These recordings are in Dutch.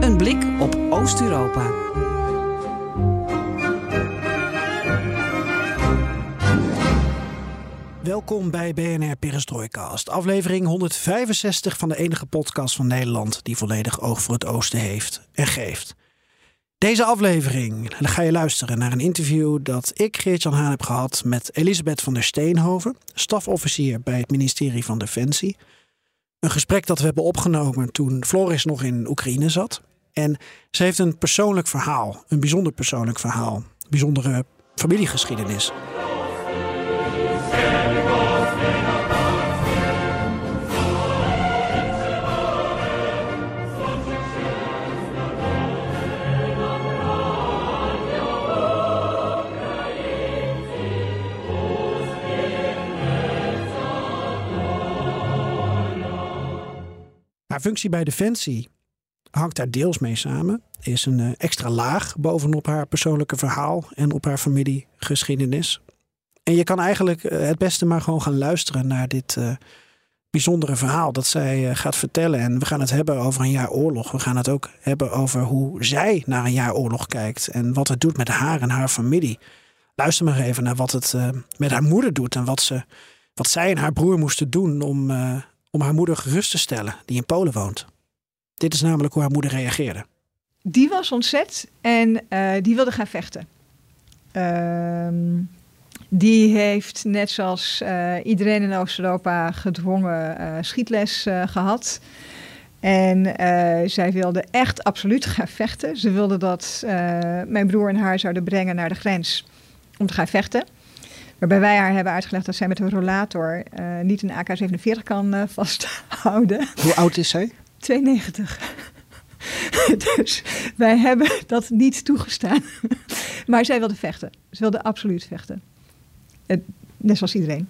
Een blik op Oost-Europa. Welkom bij BNR Perestrooikast, aflevering 165 van de enige podcast van Nederland die volledig oog voor het oosten heeft en geeft. Deze aflevering ga je luisteren naar een interview dat ik, Geert-Jan Haan, heb gehad met Elisabeth van der Steenhoven, stafofficier bij het ministerie van Defensie. Een gesprek dat we hebben opgenomen toen Floris nog in Oekraïne zat. En ze heeft een persoonlijk verhaal, een bijzonder persoonlijk verhaal, bijzondere familiegeschiedenis. Haar functie bij Defensie hangt daar deels mee samen. Is een eh, extra laag bovenop haar persoonlijke verhaal en op haar familiegeschiedenis. En je kan eigenlijk eh, het beste maar gewoon gaan luisteren naar dit uh, bijzondere verhaal dat zij gaat vertellen. En we gaan het hebben over een jaar oorlog. We gaan het ook hebben over hoe zij naar een jaar oorlog kijkt en wat het doet met haar en haar familie. Luister maar even naar wat het met haar moeder doet en wat, ze, wat zij en haar broer moesten doen om, om haar moeder gerust te stellen, die in Polen woont. Dit is namelijk hoe haar moeder reageerde. Die was ontzet en uh, die wilde gaan vechten. Uh, die heeft net zoals uh, iedereen in Oost-Europa gedwongen uh, schietles gehad. En zij wilde echt absoluut gaan vechten. Ze wilde dat mijn broer en haar zouden brengen naar de grens om te gaan vechten. Waarbij wij haar hebben uitgelegd dat zij met een rollator uh, niet een AK-47 kan uh, vasthouden. Hoe oud is zij? 92. dus wij hebben dat niet toegestaan. maar zij wilde vechten. Ze wilde absoluut vechten. net zoals iedereen.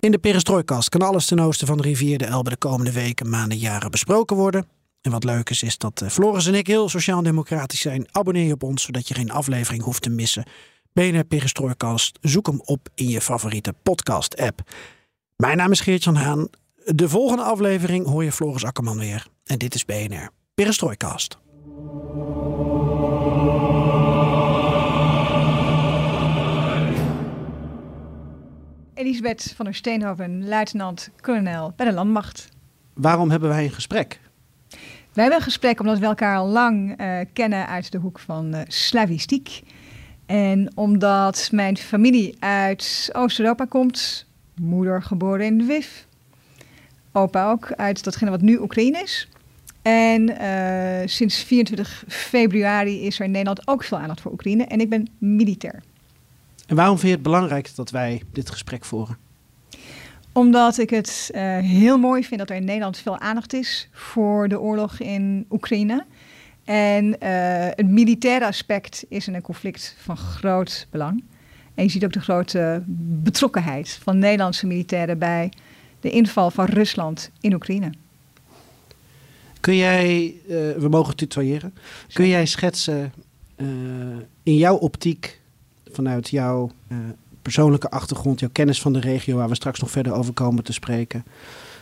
In de Perestrooikast kan alles ten oosten van de rivier de Elbe de komende weken, maanden, jaren besproken worden. En wat leuk is, is dat eh, Floris en ik heel sociaal-democratisch zijn. Abonneer je op ons, zodat je geen aflevering hoeft te missen. BNR Perestrooikast. Zoek hem op in je favoriete podcast-app. Mijn naam is Geert-Jan Haan. De volgende aflevering hoor je Floris Akkerman weer. En dit is BNR Perestrooikast. Elisabeth van der Steenhoven, luitenant-kolonel bij de Landmacht. Waarom hebben wij een gesprek? Wij hebben een gesprek omdat we elkaar al lang uh, kennen uit de hoek van uh, slavistiek. En omdat mijn familie uit Oost-Europa komt, moeder geboren in Lviv, opa ook uit datgene wat nu Oekraïne is. En uh, sinds 24 februari is er in Nederland ook veel aandacht voor Oekraïne. En ik ben militair. En waarom vind je het belangrijk dat wij dit gesprek voeren? Omdat ik het uh, heel mooi vind dat er in Nederland veel aandacht is voor de oorlog in Oekraïne. En uh, het militaire aspect is in een conflict van groot belang. En je ziet ook de grote betrokkenheid van Nederlandse militairen bij de inval van Rusland in Oekraïne. Kun jij, uh, we mogen tutoyeren, kun jij schetsen uh, in jouw optiek, vanuit jouw uh, persoonlijke achtergrond, jouw kennis van de regio, waar we straks nog verder over komen te spreken,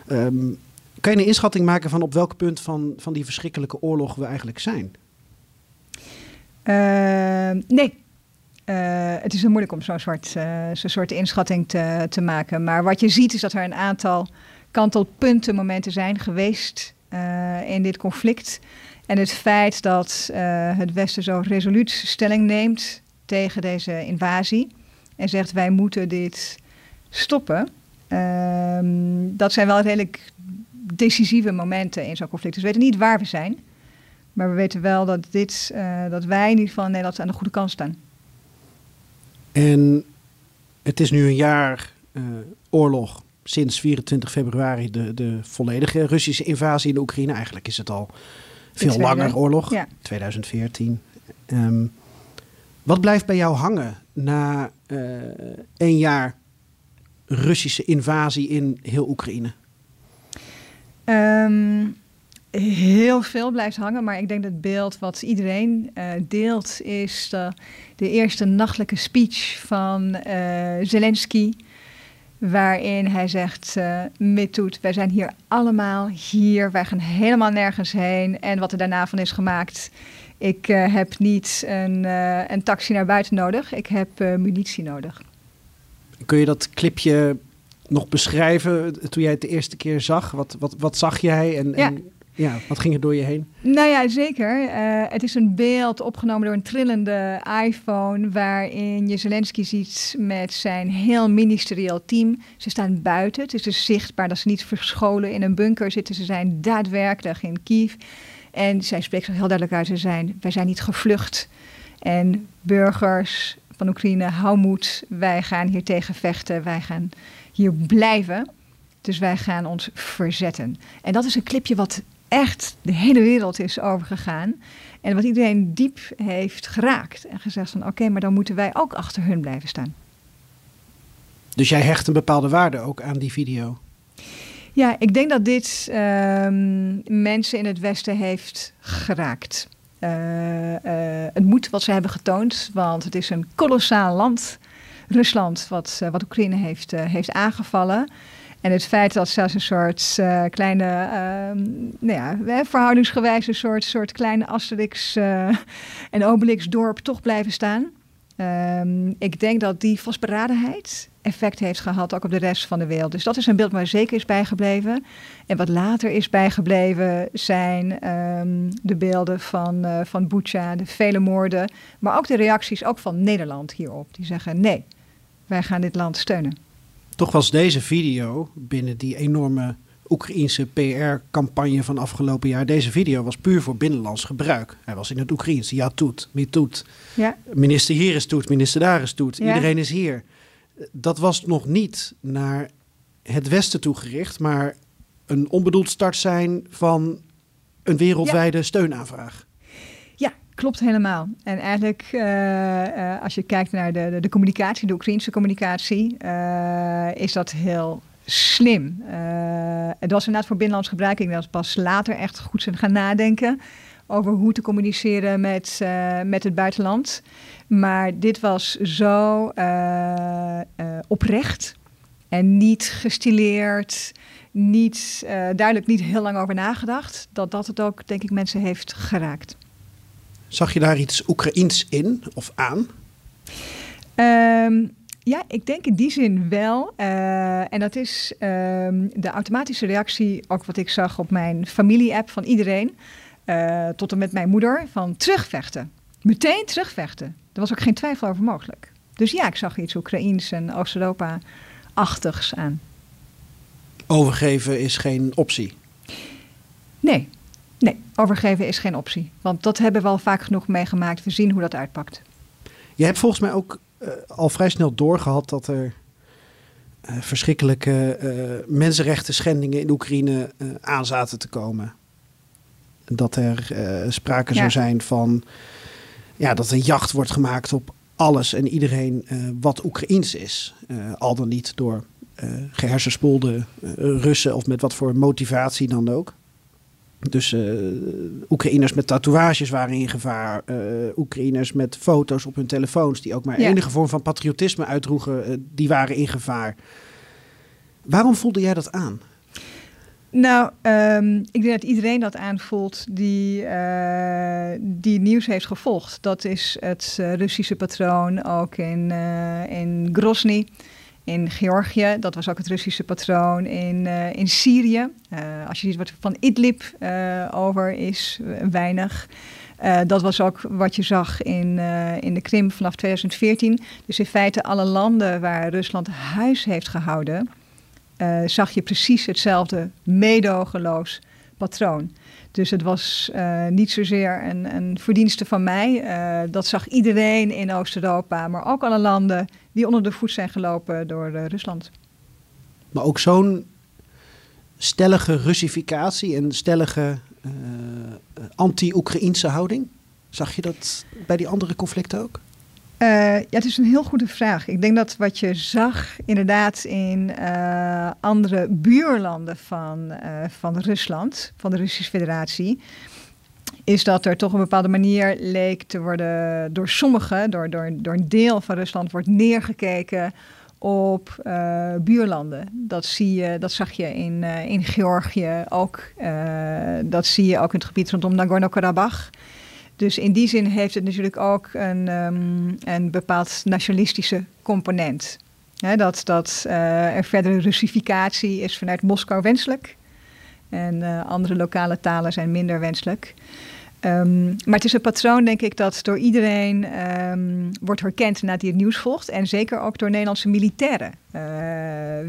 um, kan je een inschatting maken van op welk punt van, van die verschrikkelijke oorlog we eigenlijk zijn? Uh, nee. Uh, het is moeilijk om zo'n soort, uh, zo'n soort inschatting te, te maken. Maar wat je ziet is dat er een aantal kantelpuntenmomenten zijn geweest uh, in dit conflict. En het feit dat het Westen zo resoluut stelling neemt tegen deze invasie. En zegt wij moeten dit stoppen. Ehm, dat zijn wel redelijk decisieve momenten in zo'n conflict. Dus we weten niet waar we zijn. Maar we weten wel dat, dit, dat wij in ieder geval Nederland aan de goede kant staan. En het is nu een jaar uh, oorlog sinds 24 februari de, de volledige Russische invasie in de Oekraïne. Eigenlijk is het al Veel tweede. langer oorlog, Ja. 2014. Ehm, wat blijft bij jou hangen na eh één jaar Russische invasie in heel Oekraïne? Ehm, heel veel blijft hangen, maar ik denk dat het beeld wat iedereen eh, deelt is de, de eerste nachtelijke speech van eh, Zelensky. Waarin hij zegt, uh, Mitut, wij zijn hier allemaal hier, wij gaan helemaal nergens heen. En wat er daarna van is gemaakt, ik eh, heb niet een, eh, een taxi naar buiten nodig, ik heb eh, munitie nodig. Kun je dat clipje nog beschrijven toen jij het de eerste keer zag? Wat, wat, wat zag jij en, Ja. en ja, wat ging er door je heen? Nou ja, zeker. Eh, het is een beeld opgenomen door een trillende iPhone... waarin je Zelensky ziet met zijn heel ministerieel team. Ze staan buiten. Het is dus zichtbaar dat ze niet verscholen in een bunker zitten. Ze zijn daadwerkelijk in Kiev. En zij spreekt zich heel duidelijk uit. Ze zijn, wij zijn niet gevlucht. En burgers van Oekraïne, hou moed. Wij gaan hier tegen vechten. Wij gaan hier blijven. Dus wij gaan ons verzetten. En dat is een clipje wat echt de hele wereld is overgegaan. En wat iedereen diep heeft geraakt. En gezegd van oké, maar dan moeten wij ook achter hun blijven staan. Dus jij hecht een bepaalde waarde ook aan die video. Ja, ik denk dat dit ehm, mensen in het Westen heeft geraakt. Eh, eh, het moed wat ze hebben getoond, want het is een kolossaal land, Rusland, wat, eh, wat Oekraïne heeft, heeft aangevallen. En het feit dat zelfs een soort eh, kleine, ehm, nou ja, verhoudingsgewijs een soort, soort kleine Asterix eh, en Obelix dorp toch blijven staan. Ehm, ik denk dat die vastberadenheid effect heeft gehad ook op de rest van de wereld. Dus dat is een beeld waar zeker is bijgebleven. En wat later is bijgebleven zijn ehm, de beelden van, eh van Bucha, de vele moorden. Maar ook de reacties ook van Nederland hierop. Die zeggen nee, wij gaan dit land steunen. Toch was deze video binnen die enorme Oekraïense PR-campagne van afgelopen jaar. Deze video was puur voor binnenlands gebruik. Hij was in het Oekraïens. Ja, toet, mi toet. Ja, Minister hier is toet, minister daar is toet. Ja. Iedereen is hier. Dat was nog niet naar het Westen toegericht, maar een onbedoeld start zijn van een wereldwijde steunaanvraag. Klopt helemaal. En eigenlijk, eh, eh, als je kijkt naar de, de, communicatie, de Oekraïnse communicatie, eh, is dat heel slim. Het was inderdaad voor binnenlands gebruik. Ik denk dat pas later echt goed zijn gaan nadenken over hoe te communiceren met, met het buitenland. Maar dit was zo oprecht en niet gestileerd, niet, duidelijk niet heel lang over nagedacht, dat dat het ook, denk ik, mensen heeft geraakt. Zag je daar iets Oekraïens in of aan? Ehm, ja, ik denk in die zin wel. Eh, en dat is ehm, de automatische reactie, ook wat ik zag op mijn familie-app van iedereen, eh, tot en met mijn moeder, van terugvechten. Meteen terugvechten. Er was ook geen twijfel over mogelijk. Dus ja, ik zag iets Oekraïens en Oost-Europa-achtigs aan. Overgeven is geen optie. Nee, nee, overgeven is geen optie. Want dat hebben we al vaak genoeg meegemaakt. We zien hoe dat uitpakt. Je hebt volgens mij ook eh, al vrij snel doorgehad dat er eh, verschrikkelijke eh, mensenrechten schendingen in Oekraïne aan zaten te komen. Dat er sprake zou zijn van ja, dat er jacht wordt gemaakt op alles en iedereen wat Oekraïens is. Al dan niet door eh gehersenspoelde eh, Russen of met wat voor motivatie dan ook. Dus eh Oekraïners met tatoeages waren in gevaar. eh Oekraïners met foto's op hun telefoons die ook maar Ja. enige vorm van patriotisme uitdroegen, eh, die waren in gevaar. Waarom voelde jij dat aan? Nou, ehm, ik denk dat iedereen dat aanvoelt die, die nieuws heeft gevolgd. Dat is het Russische patroon ook in, in Grozny, in Georgië. Dat was ook het Russische patroon in, eh, in Syrië. Eh, als je ziet wat van Idlib eh, over is, weinig. Dat was ook wat je zag in, in de Krim vanaf 2014. Dus in feite alle landen waar Rusland huis heeft gehouden eh, zag je precies hetzelfde meedogenloos patroon. Dus het was niet zozeer een, een verdienste van mij. dat zag iedereen in Oost-Europa, maar ook alle landen die onder de voet zijn gelopen door eh, Rusland. Maar ook zo'n stellige Russificatie en stellige anti-Oekraïnse houding? Zag je dat bij die andere conflicten ook? ja, het is een heel goede vraag. Ik denk dat wat je zag inderdaad in andere buurlanden van, van Rusland, van de Russische Federatie, is dat er toch een bepaalde manier leek te worden door sommigen, door, door, door een deel van Rusland, wordt neergekeken op uh, buurlanden. Dat, zie je, dat zag je in, uh, in Georgië ook. Uh, dat zie je ook in het gebied rondom Nagorno-Karabakh. Dus in die zin heeft het natuurlijk ook een, um, een bepaald nationalistische component. Dat dat er verdere Russificatie is vanuit Moskou wenselijk. En andere lokale talen zijn minder wenselijk. Um, maar het is een patroon, denk ik, dat door iedereen um, wordt herkend nadat hij het nieuws volgt. En zeker ook door Nederlandse militairen uh,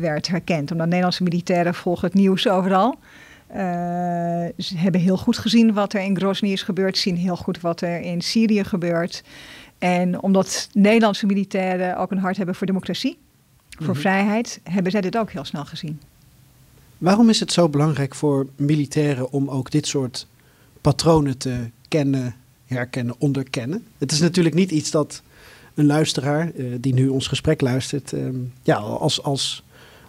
werd herkend. Omdat Nederlandse militairen volgen het nieuws overal. Uh, ze hebben heel goed gezien wat er in Grozny is gebeurd. Zien heel goed wat er in Syrië gebeurt. En omdat Nederlandse militairen ook een hart hebben voor democratie, voor mm vrijheid, hebben zij dit ook heel snel gezien. Waarom is het zo belangrijk voor militairen om ook dit soort patronen te kennen, herkennen, onderkennen. Het is natuurlijk niet iets dat een luisteraar uh, die nu ons gesprek luistert, uh, ja, als, als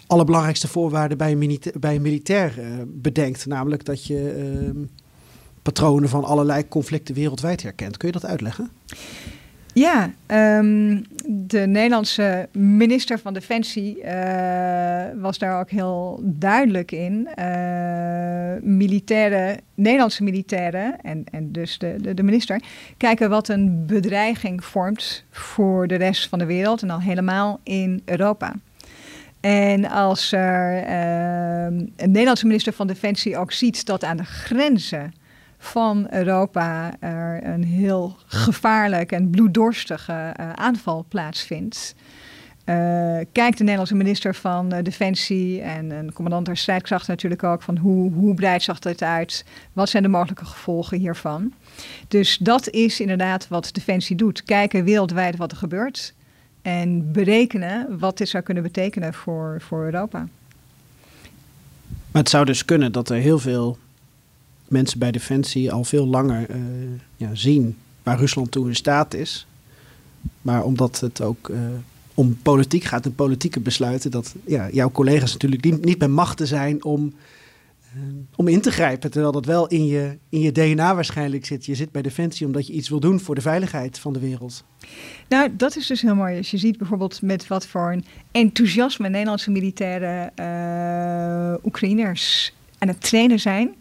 allerbelangrijkste voorwaarde bij een, milita bij een militair bedenkt. Namelijk dat je ehm, patronen van allerlei conflicten wereldwijd herkent. Kun je dat uitleggen? Ja, um, de Nederlandse minister van Defensie uh, was daar ook heel duidelijk in. Uh, militairen, Nederlandse militairen en, en dus de, de, minister kijken wat een bedreiging vormt voor de rest van de wereld en al helemaal in Europa. En als er uh, een Nederlandse minister van Defensie ook ziet dat aan de grenzen van Europa er een heel gevaarlijk en bloeddorstige uh, aanval plaatsvindt. Uh, kijkt de Nederlandse minister van uh, Defensie en een commandant der strijdkrachten natuurlijk ook van hoe, hoe breed zag dit uit? Wat zijn de mogelijke gevolgen hiervan? Dus dat is inderdaad wat Defensie doet. Kijken wereldwijd wat er gebeurt en berekenen wat dit zou kunnen betekenen voor, voor Europa. Maar het zou dus kunnen dat er heel veel mensen bij Defensie al veel langer uh, ja, zien waar Rusland toe in staat is. Maar omdat het ook uh, om politiek gaat en politieke besluiten, dat ja, jouw collega's natuurlijk niet, bij machten zijn om, uh, om in te grijpen. Terwijl dat wel in je, in je DNA waarschijnlijk zit. Je zit bij Defensie omdat je iets wil doen voor de veiligheid van de wereld. Nou, dat is dus heel mooi. Als je ziet bijvoorbeeld met wat voor een enthousiasme Nederlandse militaire Oekraïners aan het trainen zijn.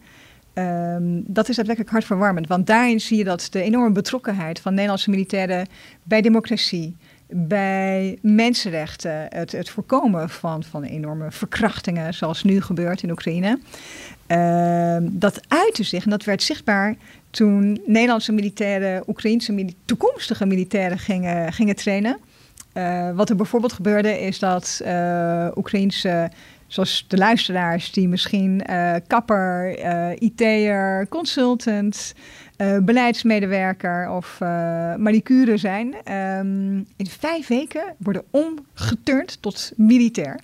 Um, dat is daadwerkelijk hartverwarmend. Want daarin zie je dat de enorme betrokkenheid van Nederlandse militairen bij democratie, bij mensenrechten, het, het voorkomen van, van enorme verkrachtingen, zoals nu gebeurt in Oekraïne. Uh, dat uitte zich en dat werd zichtbaar toen Nederlandse militairen, Oekraïnse toekomstige militairen gingen, gingen trainen. Uh, wat er bijvoorbeeld gebeurde is dat uh, Oekraïnse Zoals de luisteraars die misschien uh, kapper, uh, IT'er, consultant, uh, beleidsmedewerker of manicure zijn. Um, in vijf weken worden omgeturnd tot militair.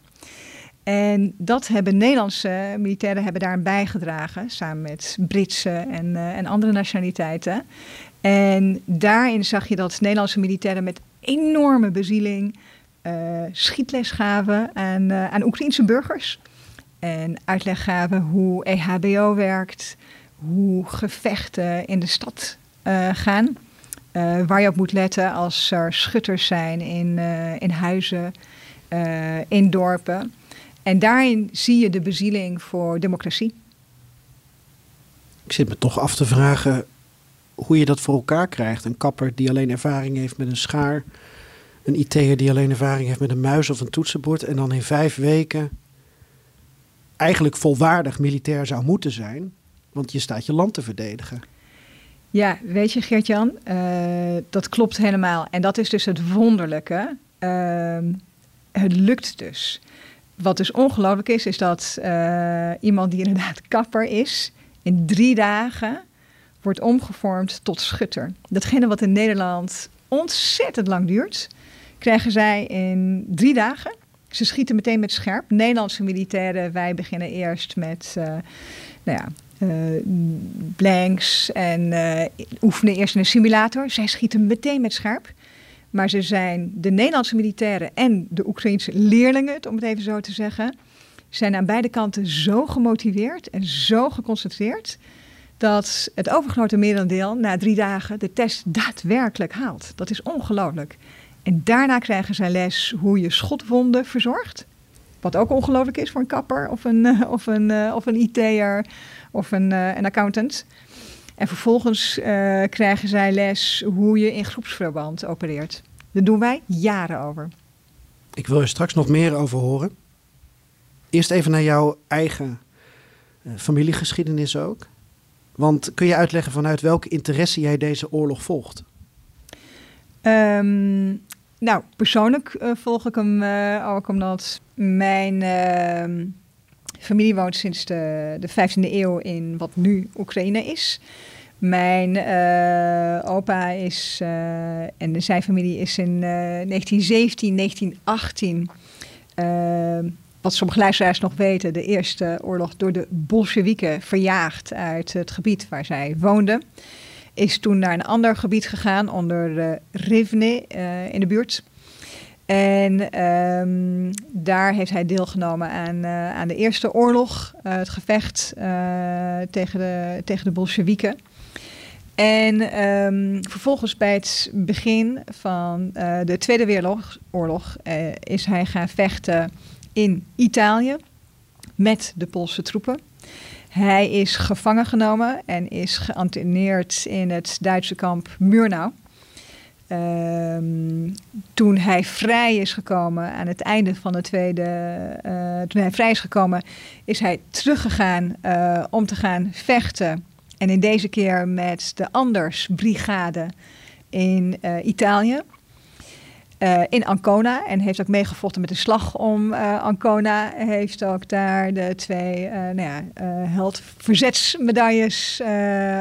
En dat hebben Nederlandse militairen hebben daar bijgedragen, samen met Britse en, en andere nationaliteiten. En daarin zag je dat Nederlandse militairen met enorme bezieling schietles gaven aan, uh, aan Oekraïnse burgers. En uitleg gaven hoe EHBO werkt, hoe gevechten in de stad uh, gaan. waar je op moet letten als er schutters zijn in, in huizen, in dorpen. En daarin zie je de bezieling voor democratie. Ik zit me toch af te vragen hoe je dat voor elkaar krijgt. Een kapper die alleen ervaring heeft met een schaar een IT'er die alleen ervaring heeft met een muis of een toetsenbord en dan in vijf weken eigenlijk volwaardig militair zou moeten zijn, want je staat je land te verdedigen. Ja, weet je Geert-Jan, uh, dat klopt helemaal. En dat is dus het wonderlijke. Uh, het lukt dus. Wat dus ongelooflijk is, is dat uh, iemand die inderdaad kapper is, in drie dagen wordt omgevormd tot schutter. Datgene wat in Nederland ontzettend lang duurt, krijgen zij in drie dagen. Ze schieten meteen met scherp. Nederlandse militairen, wij beginnen eerst met uh, nou ja, blanks en oefenen eerst in een simulator. Zij schieten meteen met scherp. Maar ze zijn de Nederlandse militairen en de Oekraïnse leerlingen, om het even zo te zeggen, zijn aan beide kanten zo gemotiveerd en zo geconcentreerd dat het overgrote merendeel na drie dagen de test daadwerkelijk haalt. Dat is ongelooflijk. En daarna krijgen zij les hoe je schotwonden verzorgt. Wat ook ongelooflijk is voor een kapper of een, uh, of een, uh, of een IT'er of een, uh, een accountant. En vervolgens krijgen zij les hoe je in groepsverband opereert. Daar doen wij jaren over. Ik wil er straks nog meer over horen. Eerst even naar jouw eigen familiegeschiedenis ook. Want kun je uitleggen vanuit welke interesse jij deze oorlog volgt? Um, nou, persoonlijk uh, volg ik hem uh, ook omdat mijn uh, familie woont sinds de, de 15e eeuw in wat nu Oekraïne is. Mijn uh, opa is, en zijn familie is in 1917, 1918 wat sommige luisteraars nog weten, de Eerste Oorlog door de Bolsjewieken verjaagd uit het gebied waar zij woonden. Is toen naar een ander gebied gegaan onder Rivne uh, in de buurt. En um, daar heeft hij deelgenomen aan, uh, aan de Eerste Oorlog, het gevecht tegen, de, tegen de Bolsjewieken. En um, vervolgens bij het begin van de Tweede Wereldoorlog is hij gaan vechten in Italië met de Poolse troepen. Hij is gevangen genomen en is geanteneerd in het Duitse kamp Murnau. Um, toen hij vrij is gekomen aan het einde van de tweede, uh, toen hij vrij is gekomen, is hij teruggegaan uh, om te gaan vechten. En in deze keer met de Anders Brigade in uh, Italië. Uh, in Ancona en heeft ook meegevochten met de slag om uh, Ancona. Heeft ook daar de twee uh, nou ja, heldverzetsmedailles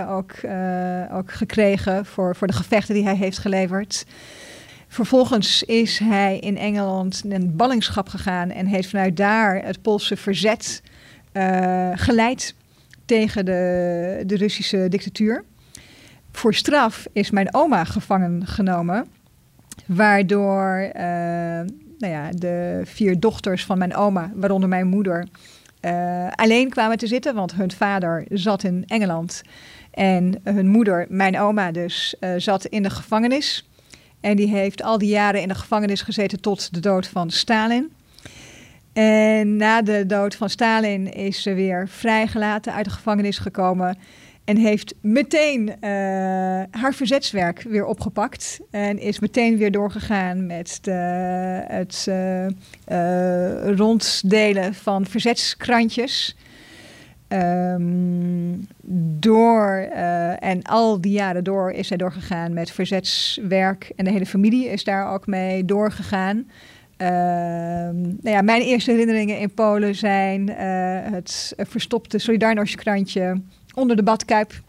ook, ook gekregen voor, voor de gevechten die hij heeft geleverd. Vervolgens is hij in Engeland een ballingschap gegaan en heeft vanuit daar het Poolse verzet geleid tegen de, de Russische dictatuur. Voor straf is mijn oma gevangen genomen. Waardoor uh, nou ja, de vier dochters van mijn oma, waaronder mijn moeder, uh, alleen kwamen te zitten. Want hun vader zat in Engeland. En hun moeder, mijn oma dus, uh, zat in de gevangenis. En die heeft al die jaren in de gevangenis gezeten tot de dood van Stalin. En na de dood van Stalin is ze weer vrijgelaten, uit de gevangenis gekomen. En heeft meteen uh, haar verzetswerk weer opgepakt. En is meteen weer doorgegaan met de, het uh, uh, ronddelen van verzetskrantjes. Um, door, en al die jaren door is zij doorgegaan met verzetswerk. En de hele familie is daar ook mee doorgegaan. Uh, nou ja, mijn eerste herinneringen in Polen zijn het verstopte Solidarność-krantje onder de badkuip.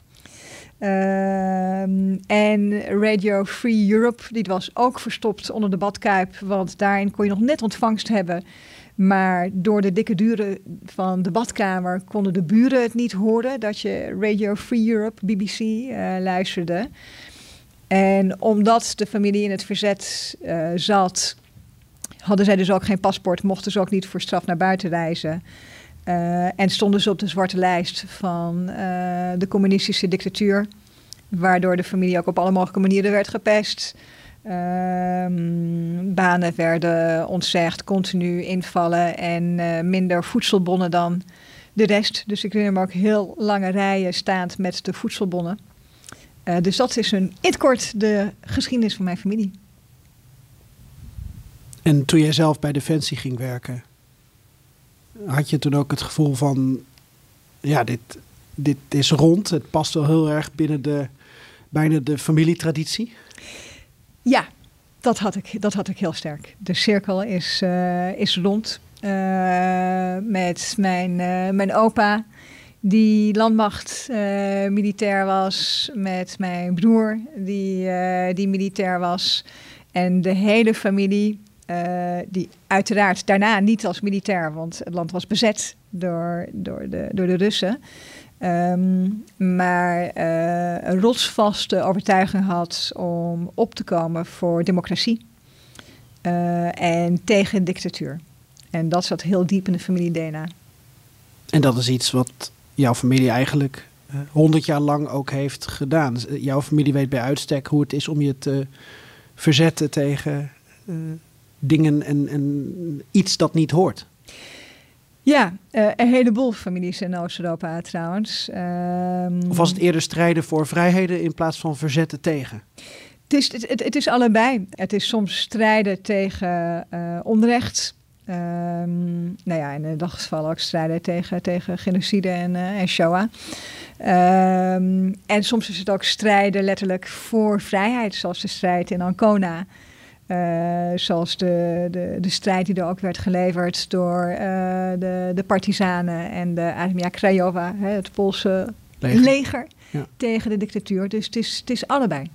Uh, en Radio Free Europe, die was ook verstopt onder de badkuip, want daarin kon je nog net ontvangst hebben. Maar door de dikke duren van de badkamer konden de buren het niet horen dat je Radio Free Europe, BBC, uh, luisterde. En omdat de familie in het verzet uh, zat, hadden zij dus ook geen paspoort, mochten ze ook niet voor straf naar buiten reizen. Uh, en stonden ze op de zwarte lijst van uh, de communistische dictatuur. Waardoor de familie ook op alle mogelijke manieren werd gepest. Uh, banen werden ontzegd, continu invallen en uh, minder voedselbonnen dan de rest. Dus ik herinner me ook heel lange rijen staand met de voedselbonnen. dus dat is een, in kort de geschiedenis van mijn familie. En toen jij zelf bij Defensie ging werken, had je toen ook het gevoel van, ja, dit, dit is rond. Het past wel heel erg binnen de, bijna de familietraditie? Ja, dat had ik, dat had ik heel sterk. De cirkel is, uh, is rond. Uh, met mijn, uh, mijn opa, die landmacht militair was. Met mijn broer, die, die militair was. En de hele familie uh, die uiteraard daarna niet als militair, want het land was bezet door, door, de, door de Russen. Ehm, maar een rotsvaste overtuiging had om op te komen voor democratie en tegen dictatuur. En dat zat heel diep in de familie DNA. En dat is iets wat jouw familie eigenlijk honderd jaar lang ook heeft gedaan. Jouw familie weet bij uitstek hoe het is om je te verzetten tegen dingen en, en iets dat niet hoort. Ja, uh, een heleboel families in Oost-Europa trouwens. Um, of was het eerder strijden voor vrijheden in plaats van verzetten tegen? Het is, het, het, is allebei. Het is soms strijden tegen uh, onrecht. Um, nou ja, in dat geval ook strijden tegen, tegen genocide en, uh, en Shoah. Um, en soms is het ook strijden letterlijk voor vrijheid, zoals de strijd in Ancona. Uh, zoals de, de, de strijd die er ook werd geleverd door uh, de, de partisanen en de Armia Krajowa, hè, het Poolse leger, leger ja. tegen de dictatuur. Dus het is, het is allebei.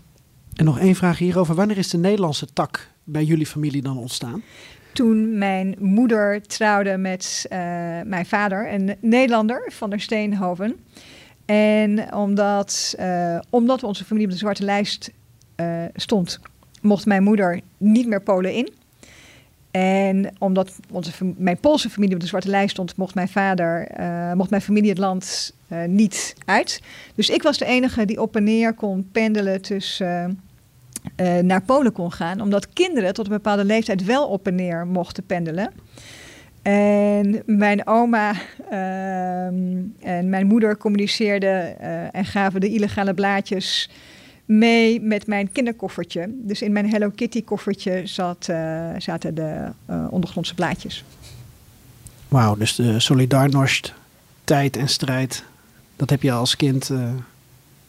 En nog één vraag hierover. Wanneer is de Nederlandse tak bij jullie familie dan ontstaan? Toen mijn moeder trouwde met uh, mijn vader, een Nederlander van der Steenhoven. En omdat, omdat onze familie op de zwarte lijst stond, mocht mijn moeder niet meer Polen in. En omdat onze, mijn Poolse familie op de zwarte lijst stond, mocht mijn vader, uh, mocht mijn familie het land uh, niet uit. Dus ik was de enige die op en neer kon pendelen tussen uh, naar Polen kon gaan. Omdat kinderen tot een bepaalde leeftijd wel op en neer mochten pendelen. En mijn oma ehm, en mijn moeder communiceerden en gaven de illegale blaadjes mee met mijn kinderkoffertje. Dus in mijn Hello Kitty koffertje zat, uh, zaten de uh, ondergrondse blaadjes. Wauw, dus de Solidarność, tijd en strijd, dat heb je als kind... Uh,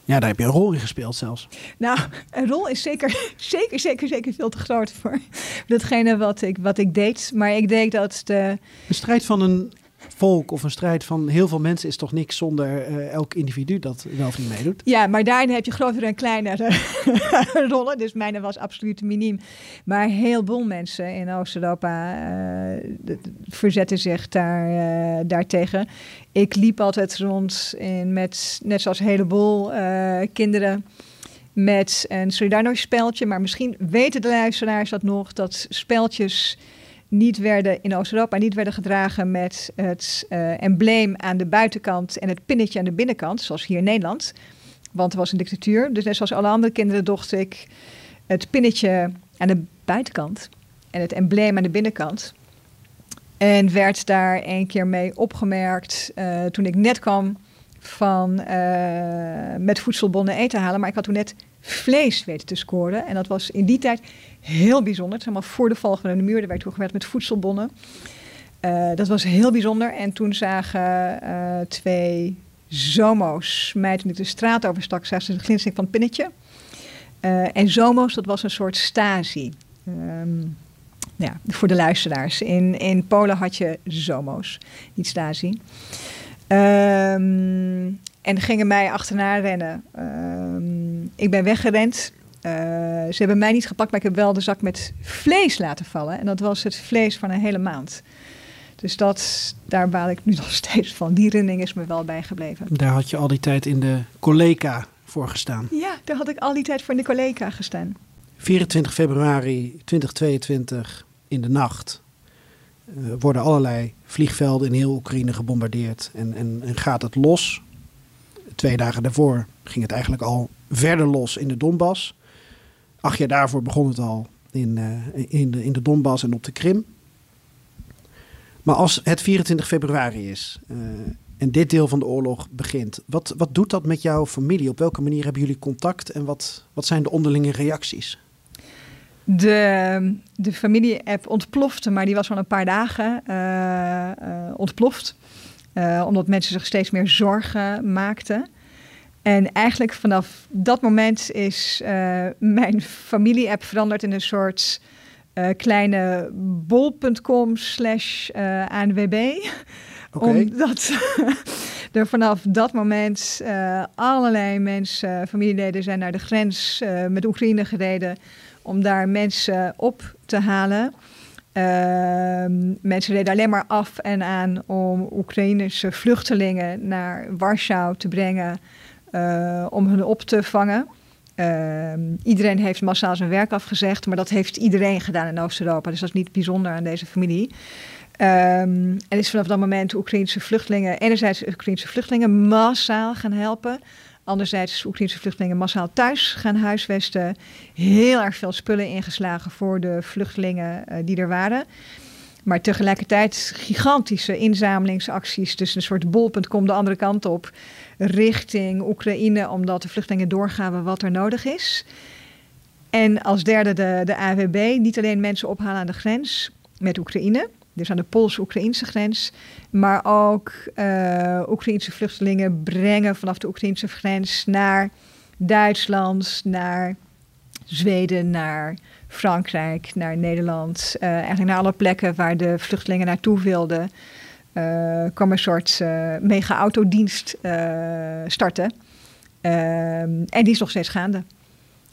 ja, daar heb je een rol in gespeeld zelfs. Nou, een rol is zeker, zeker, zeker, zeker veel te groot voor datgene wat ik, wat ik deed. Maar ik denk dat de... De strijd van een volk of een strijd van heel veel mensen is toch niks zonder uh, elk individu dat wel of niet meedoet. Ja, maar daarin heb je grotere en kleinere rollen. Dus mijne was absoluut miniem. Maar heel veel mensen in Oost-Europa uh, verzetten zich daar, uh, daartegen. Ik liep altijd rond in met, net zoals een heleboel kinderen met een Solidarność speltje. Maar misschien weten de luisteraars dat nog, dat speltjes niet werden in Oost-Europa niet werden gedragen met het uh, embleem aan de buitenkant en het pinnetje aan de binnenkant, zoals hier in Nederland. Want er was een dictatuur. Dus net zoals alle andere kinderen dacht ik het pinnetje aan de buitenkant en het embleem aan de binnenkant. En werd daar een keer mee opgemerkt uh, toen ik net kwam van uh, met voedselbonnen eten halen. Maar ik had toen net vlees weten te scoren. En dat was in die tijd heel bijzonder. Is helemaal voor de val de muur. Er werd toegewerkt met voedselbonnen. Uh, dat was heel bijzonder. En toen zagen uh, twee zomo's mij toen ik de straat overstak, zagen ze de glinstering van het pinnetje. Uh, en zomo's, dat was een soort stasi. Um, ja, voor de luisteraars. In, in Polen had je zomo's, niet stasi. Um, en gingen mij achterna rennen. Uh, ik ben weggerend. Uh, ze hebben mij niet gepakt, maar ik heb wel de zak met vlees laten vallen. En dat was het vlees van een hele maand. Dus dat, daar baal ik nu nog steeds van. Die renning is me wel bijgebleven. Daar had je al die tijd in de collega voor gestaan. Ja, daar had ik al die tijd voor in de collega gestaan. 24 februari 2022 in de nacht uh, worden allerlei vliegvelden in heel Oekraïne gebombardeerd. En, en, en gaat het los twee dagen daarvoor ging het eigenlijk al verder los in de Donbass. Acht jaar daarvoor begon het al in, uh, in, de, in de Donbass en op de Krim. Maar als het 24 februari is uh, en dit deel van de oorlog begint, wat, wat doet dat met jouw familie? Op welke manier hebben jullie contact en wat, wat zijn de onderlinge reacties? De, de familie-app ontplofte, maar die was al een paar dagen uh, ontploft. Omdat mensen zich steeds meer zorgen maakten. En eigenlijk vanaf dat moment is uh, mijn familie-app veranderd in een soort uh, kleine bol.com slash ANWB. Okay. Omdat er vanaf dat moment allerlei mensen, familieleden zijn naar de grens met Oekraïne gereden om daar mensen op te halen. Ehm, mensen reden alleen maar af en aan om Oekraïnse vluchtelingen naar Warschau te brengen uh, om hun op te vangen. Ehm, iedereen heeft massaal zijn werk afgezegd, maar dat heeft iedereen gedaan in Oost-Europa. Dus dat is niet bijzonder aan deze familie. Um, en is vanaf dat moment Oekraïnse vluchtelingen, enerzijds Oekraïnse vluchtelingen massaal gaan helpen. Anderzijds Oekraïnse vluchtelingen massaal thuis gaan huisvesten. Heel erg veel spullen ingeslagen voor de vluchtelingen uh, die er waren. Maar tegelijkertijd gigantische inzamelingsacties. Dus een soort bol.com de andere kant op. Richting Oekraïne. Omdat de vluchtelingen doorgaven wat er nodig is. En als derde de, de AWB. Niet alleen mensen ophalen aan de grens met Oekraïne. Dus aan de Pools-Oekraïnse grens. Maar ook uh, Oekraïnse vluchtelingen brengen vanaf de Oekraïnse grens naar Duitsland, naar Zweden, naar Frankrijk, naar Nederland. Uh, eigenlijk naar alle plekken waar de vluchtelingen naartoe wilden. Uh, kwam een soort mega-autodienst starten. Ehm, en die is nog steeds gaande.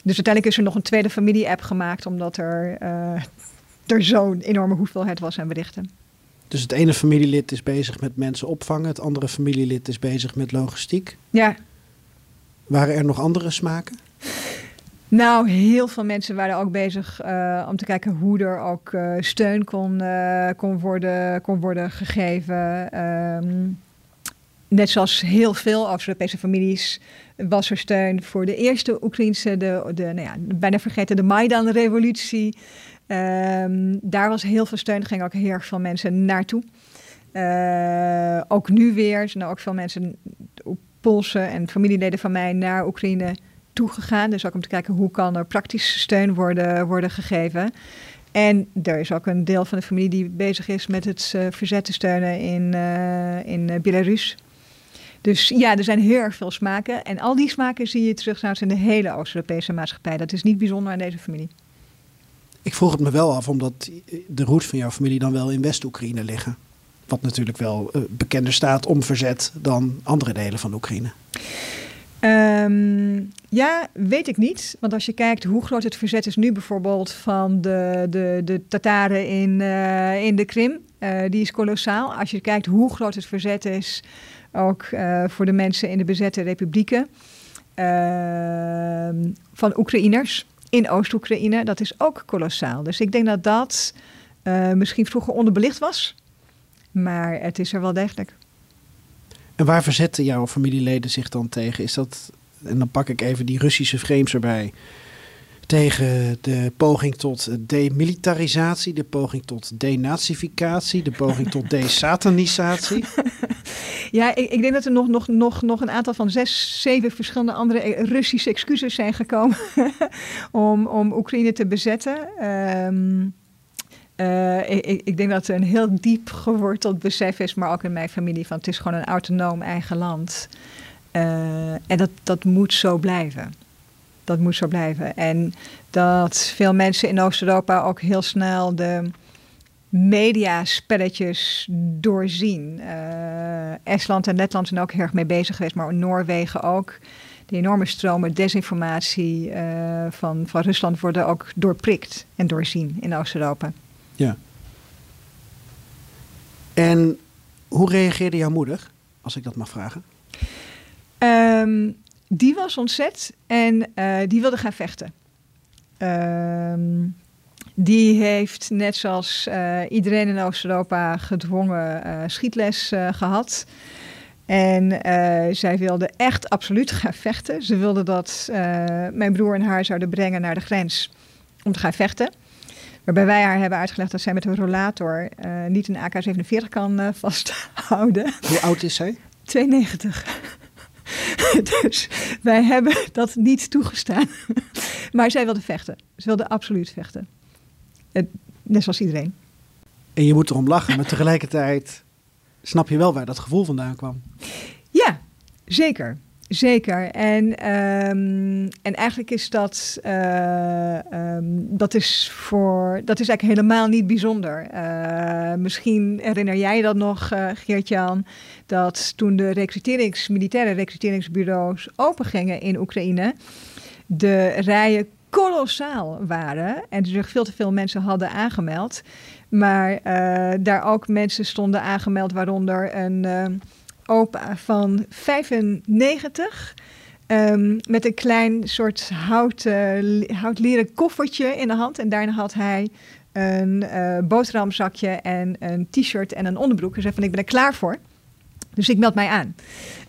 Dus uiteindelijk is er nog een tweede familie-app gemaakt, omdat er er zo'n enorme hoeveelheid was aan berichten. Dus het ene familielid is bezig met mensen opvangen, het andere familielid is bezig met logistiek. Ja. Waren er nog andere smaken? Nou, heel veel mensen waren ook bezig uh, om te kijken hoe er ook uh, steun kon, uh, kon, worden, kon worden gegeven. Um, net zoals heel veel Oost-Europese families was er steun voor de eerste Oekraïnse, de, de nou ja, bijna vergeten, de Maidan-revolutie. Um, daar was heel veel steun, gingen ook heel erg veel mensen naartoe. Ook nu weer zijn er ook veel mensen, Poolse en familieleden van mij, naar Oekraïne toegegaan. Dus ook om te kijken hoe kan er praktische steun worden, worden gegeven. En er is ook een deel van de familie die bezig is met het uh, verzet te steunen in, uh, in Belarus. Dus ja, er zijn heel erg veel smaken. En al die smaken zie je terug in de hele Oost-Europese maatschappij. Dat is niet bijzonder aan deze familie. Ik vroeg het me wel af, omdat de roots van jouw familie dan wel in West-Oekraïne liggen. Wat natuurlijk wel bekender staat om verzet dan andere delen van Oekraïne. Um, ja, weet ik niet. Want als je kijkt hoe groot het verzet is nu bijvoorbeeld van de, de, de Tataren in, uh, in de Krim, uh, die is kolossaal. Als je kijkt hoe groot het verzet is ook voor de mensen in de bezette republieken ehm, van Oekraïners in Oost-Oekraïne. Dat is ook kolossaal. Dus ik denk dat dat misschien vroeger onderbelicht was. Maar het is er wel degelijk. En waar verzetten jouw familieleden zich dan tegen? Is dat, en dan pak ik even die Russische frames erbij. Tegen de poging tot demilitarisatie, de poging tot denazificatie, de poging tot desatanisatie. Ja, ik, ik, denk dat er nog, nog, nog, nog een aantal van zes, zeven verschillende andere Russische excuses zijn gekomen om, om Oekraïne te bezetten. Um, uh, ik, ik, denk dat er een heel diep geworteld besef is, maar ook in mijn familie, van het is gewoon een autonoom eigen land. Uh, en dat, dat moet zo blijven. Dat moet zo blijven. En dat veel mensen in Oost-Europa ook heel snel de mediaspelletjes doorzien. Uh, Estland en Letland zijn ook erg mee bezig geweest, maar Noorwegen ook. De enorme stromen desinformatie van, van Rusland worden ook doorprikt en doorzien in Oost-Europa. Ja. En hoe reageerde jouw moeder, als ik dat mag vragen? Um, die was ontzet en uh, die wilde gaan vechten. Um, die heeft net zoals uh, iedereen in Oost-Europa gedwongen uh, schietles uh, gehad. En zij wilde echt absoluut gaan vechten. Ze wilde dat mijn broer en haar zouden brengen naar de grens om te gaan vechten. Waarbij wij haar hebben uitgelegd dat zij met een rollator niet een AK-47 kan vasthouden. Hoe oud is zij? 92. dus wij hebben dat niet toegestaan. maar zij wilde vechten. Ze wilde absoluut vechten. Net zoals iedereen. En je moet erom lachen, maar tegelijkertijd snap je wel waar dat gevoel vandaan kwam. Ja, zeker. Zeker. En, um, en eigenlijk is dat, uh, um, dat, is voor, dat is eigenlijk helemaal niet bijzonder. Uh, misschien herinner jij dat nog, uh, Geert-Jan, dat toen de recruterings, militaire recruteringsbureaus opengingen in Oekraïne, de rijen kolossaal waren. En zich veel te veel mensen hadden aangemeld. Maar daar ook mensen stonden aangemeld, waaronder een opa van 95. Um, met een klein soort hout, uh, houtleren koffertje in de hand. En daarna had hij een uh, boterhamzakje en een t-shirt en een onderbroek. Hij zei van ik ben er klaar voor. Dus ik meld mij aan.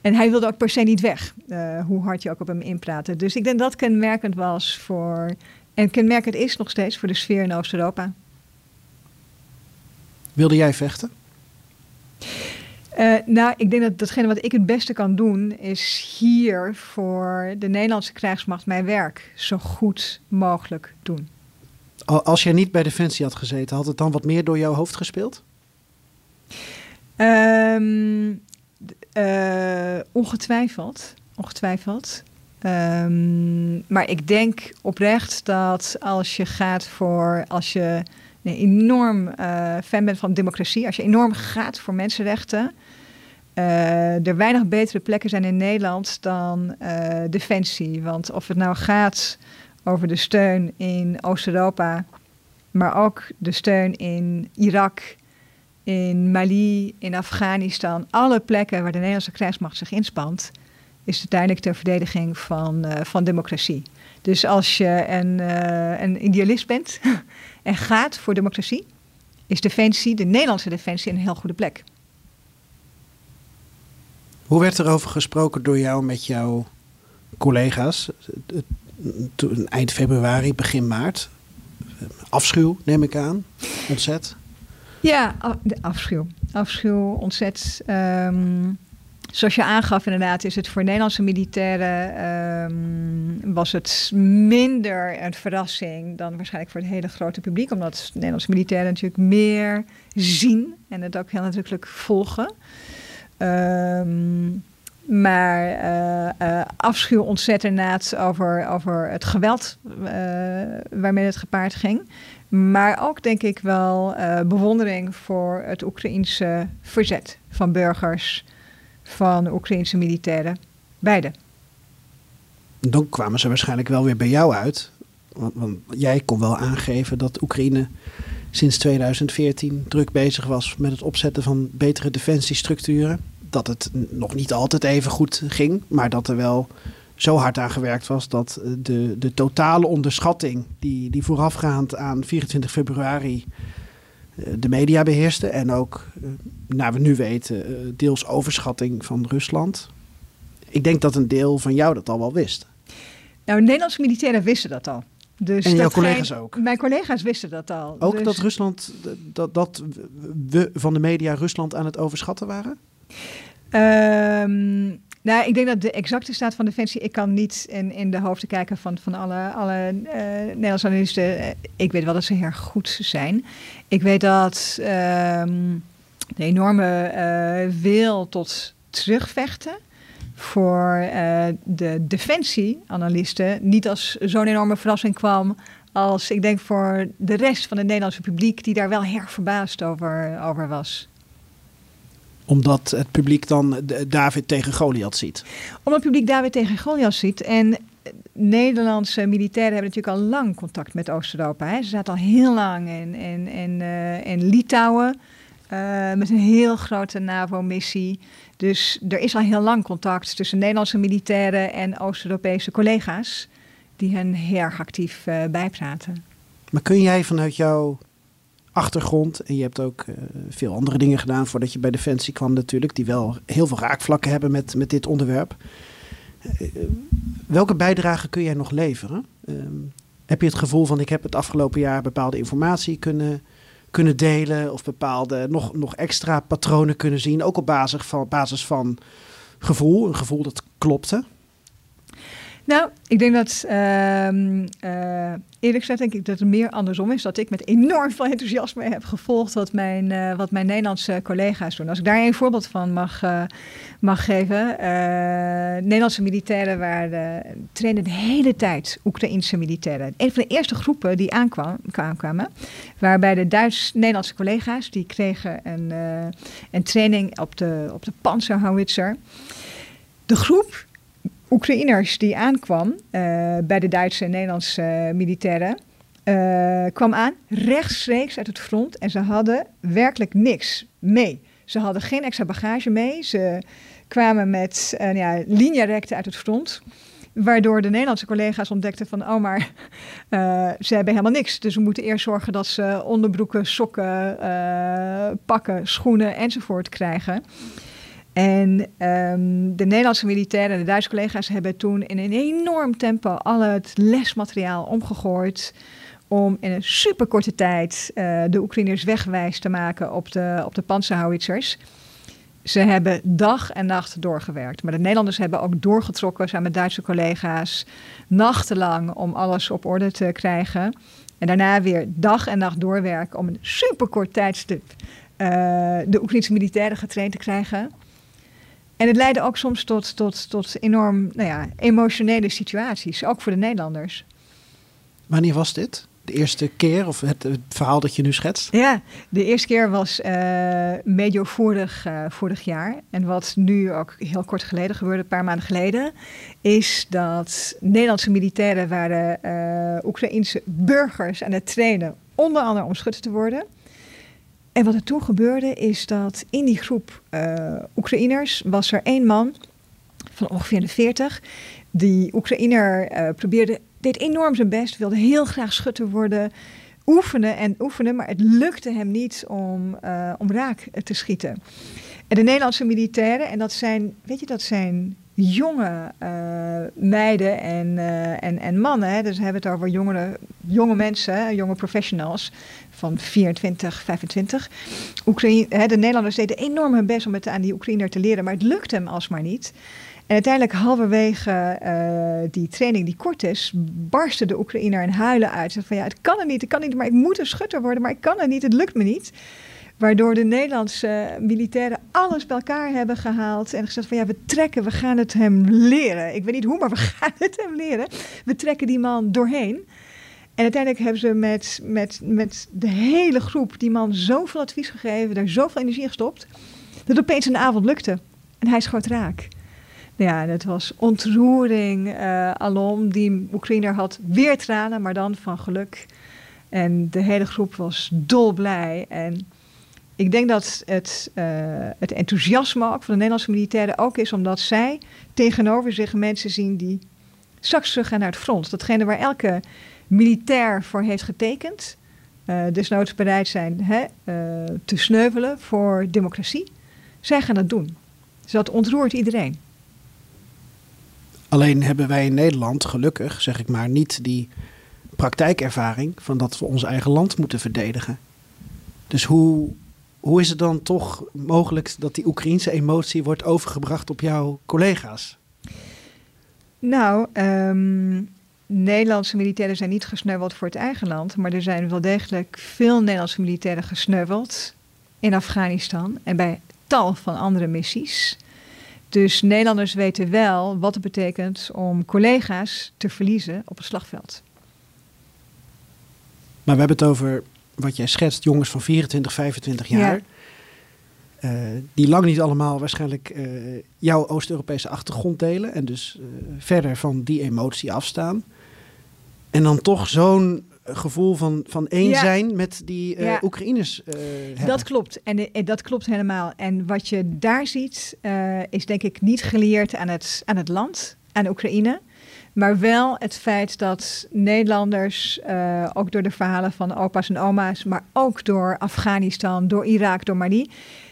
En hij wilde ook per se niet weg, uh, hoe hard je ook op hem inpraatte. Dus ik denk dat kenmerkend was voor, en kenmerkend is nog steeds voor de sfeer in Oost-Europa. Wilde jij vechten? Uh, nou, ik denk dat datgene wat ik het beste kan doen, is hier voor de Nederlandse krijgsmacht mijn werk zo goed mogelijk doen. Als jij niet bij Defensie had gezeten, had het dan wat meer door jouw hoofd gespeeld? Um, uh, ongetwijfeld. Ongetwijfeld. Um, maar ik denk oprecht dat als je gaat voor, als je een enorm uh, fan bent van democratie, als je enorm gaat voor mensenrechten, uh, er weinig betere plekken zijn in Nederland dan uh, defensie. Want of het nou gaat over de steun in Oost-Europa, maar ook de steun in Irak, in Mali, in Afghanistan, alle plekken waar de Nederlandse krijgsmacht zich inspant, is uiteindelijk ter verdediging van, uh, van democratie. Dus als je een idealist bent en gaat voor democratie, is defensie, de Nederlandse defensie, een heel goede plek. Hoe werd er over gesproken door jou met jouw collega's? Eind februari, begin maart. Afschuw, neem ik aan. Ontzet. Ja, afschuw. Afschuw, ontzet. Um, zoals je aangaf, inderdaad, is het voor Nederlandse militairen um, was het minder een verrassing dan waarschijnlijk voor het hele grote publiek, omdat Nederlandse militairen natuurlijk meer zien en het ook heel nadrukkelijk volgen. Um, maar uh, afschuw ontzettend over, over het geweld uh, waarmee het gepaard ging. Maar ook denk ik wel bewondering voor het Oekraïense verzet van burgers, van Oekraïense militairen. Beide. Dan kwamen ze waarschijnlijk wel weer bij jou uit. Want jij kon wel aangeven dat Oekraïne sinds 2014 druk bezig was met het opzetten van betere defensiestructuren dat het nog niet altijd even goed ging, maar dat er wel zo hard aan gewerkt was dat de, de totale onderschatting die, die voorafgaand aan 24 februari eh, de media beheerste en ook, eh, naar we nu weten, eh, deels overschatting van Rusland. Ik denk dat een deel van jou dat al wel wist. Nou, Nederlandse militairen wisten dat al. Dus en jouw collega's ook? Mijn collega's wisten dat al. Ook dus... dat Rusland, dat, dat we van de media Rusland aan het overschatten waren? Um, nou, ik denk dat de exacte staat van Defensie... Ik kan niet in, in de hoofden kijken van, van alle, alle uh, Nederlandse analisten. Eh, ik weet wel dat ze heel goed zijn. Ik weet dat um, de enorme uh, wil tot terugvechten voor uh, de defensieanalisten niet als zo'n enorme verrassing kwam als ik denk voor de rest van het Nederlandse publiek die daar wel erg verbaasd over, over was omdat het publiek dan David tegen Goliath ziet. Omdat het publiek David tegen Goliath ziet. En Nederlandse militairen hebben natuurlijk al lang contact met Oost-Europa. Ze zaten al heel lang in, in, in, uh, in Litouwen. Uh, met een heel grote NAVO-missie. Dus er is al heel lang contact tussen Nederlandse militairen en Oost-Europese collega's. Die hen heel erg actief uh, bijpraten. Maar kun jij vanuit jouw achtergrond. En je hebt ook uh, veel andere dingen gedaan voordat je bij Defensie kwam natuurlijk. Die wel heel veel raakvlakken hebben met, met dit onderwerp. Uh, welke bijdrage kun jij nog leveren? Uh, heb je het gevoel van ik heb het afgelopen jaar bepaalde informatie kunnen, kunnen delen. Of bepaalde nog, nog extra patronen kunnen zien. Ook op basis van, basis van gevoel. Een gevoel dat klopte. Nou, ik denk dat uh, uh, eerlijk gezegd denk ik dat het meer andersom is. Dat ik met enorm veel enthousiasme heb gevolgd wat mijn, uh, wat mijn Nederlandse collega's doen. Als ik daar een voorbeeld van mag, uh, mag geven. Nederlandse militairen waren, trainen de hele tijd Oekraïnse militairen. Een van de eerste groepen die aankwamen, waarbij de Duits-Nederlandse collega's, die kregen een, een training op de, op de Panzerhowitzer. De groep Oekraïners die aankwam bij de Duitse en Nederlandse militairen, kwam aan rechtstreeks uit het front en ze hadden werkelijk niks mee. Ze hadden geen extra bagage mee. Ze kwamen met uh, ja, uit het front. Waardoor de Nederlandse collega's ontdekten van, oh maar, ze hebben helemaal niks. Dus we moeten eerst zorgen dat ze onderbroeken, sokken, pakken, schoenen enzovoort krijgen. En um, de Nederlandse militairen en de Duitse collega's hebben toen in een enorm tempo al het lesmateriaal omgegooid om in een superkorte tijd uh, de Oekraïners wegwijs te maken op de, op de panzerhouwitsers. Ze hebben dag en nacht doorgewerkt. Maar de Nederlanders hebben ook doorgetrokken samen met Duitse collega's. Nachtenlang om alles op orde te krijgen. En daarna weer dag en nacht doorwerken om een superkort tijdstip uh, de Oekraïnse militairen getraind te krijgen. En het leidde ook soms tot, tot, tot enorm nou ja, emotionele situaties, ook voor de Nederlanders. Wanneer was dit? de eerste keer of het, verhaal dat je nu schetst? Ja, de eerste keer was uh, medio vorig, uh, vorig jaar. En wat nu ook heel kort geleden gebeurde, een paar maanden geleden, is dat Nederlandse militairen waren uh, Oekraïense burgers aan het trainen, onder andere om schutter te worden. En wat er toen gebeurde, is dat in die groep Oekraïners was er één man van ongeveer de 40. Die Oekraïner probeerde deed enorm zijn best, wilde heel graag schutter worden, oefenen en oefenen, maar het lukte hem niet om, uh, om raak te schieten. En de Nederlandse militairen, en dat zijn, weet je, dat zijn jonge uh, meiden en, uh, en, en mannen. Hè? Dus we hebben het over jongere, jonge mensen, jonge professionals van 24, 25. Oekraïne, hè, de Nederlanders deden enorm hun best om het aan die Oekraïner te leren, maar het lukte hem alsmaar niet. En uiteindelijk halverwege uh, die training die kort is, barstte de Oekraïner in huilen uit. Ze van ja, het kan er niet, het kan niet, maar ik moet een schutter worden, maar ik kan het niet, het lukt me niet. Waardoor de Nederlandse militairen alles bij elkaar hebben gehaald en gezegd van ja, we trekken, we gaan het hem leren. Ik weet niet hoe, maar we gaan het hem leren. We trekken die man doorheen. En uiteindelijk hebben ze met, met, met de hele groep die man zoveel advies gegeven, daar zoveel energie gestopt, dat opeens een avond lukte. En hij schoot raak. Ja, het was ontroering uh, alom. Die Oekraïner had weer tranen, maar dan van geluk. En de hele groep was dolblij. En ik denk dat het, uh, het enthousiasme ook van de Nederlandse militairen ook is omdat zij tegenover zich mensen zien die straks terug gaan naar het front. Datgene waar elke militair voor heeft getekend. Uh, desnoods bereid zijn hè, te sneuvelen voor democratie. Zij gaan dat doen. Dus dat ontroert iedereen. Alleen hebben wij in Nederland, gelukkig zeg ik maar, niet die praktijkervaring van dat we ons eigen land moeten verdedigen. Dus hoe, hoe is het dan toch mogelijk dat die Oekraïense emotie wordt overgebracht op jouw collega's? Nou, um, Nederlandse militairen zijn niet gesneuveld voor het eigen land, maar er zijn wel degelijk veel Nederlandse militairen gesneuveld in Afghanistan en bij tal van andere missies. Dus Nederlanders weten wel wat het betekent om collega's te verliezen op het slagveld. Maar we hebben het over wat jij schetst, jongens van 24, 25 jaar. Uh, die lang niet allemaal waarschijnlijk uh, jouw Oost-Europese achtergrond delen. En dus uh, verder van die emotie afstaan. En dan toch zo'n gevoel van, van één ja. zijn met die ja. Oekraïners Dat klopt. En, en, dat klopt helemaal. En wat je daar ziet, is denk ik niet geleerd aan het, aan het land, aan Oekraïne. Maar wel het feit dat Nederlanders, ook door de verhalen van opa's en oma's, maar ook door Afghanistan, door Irak, door Mali,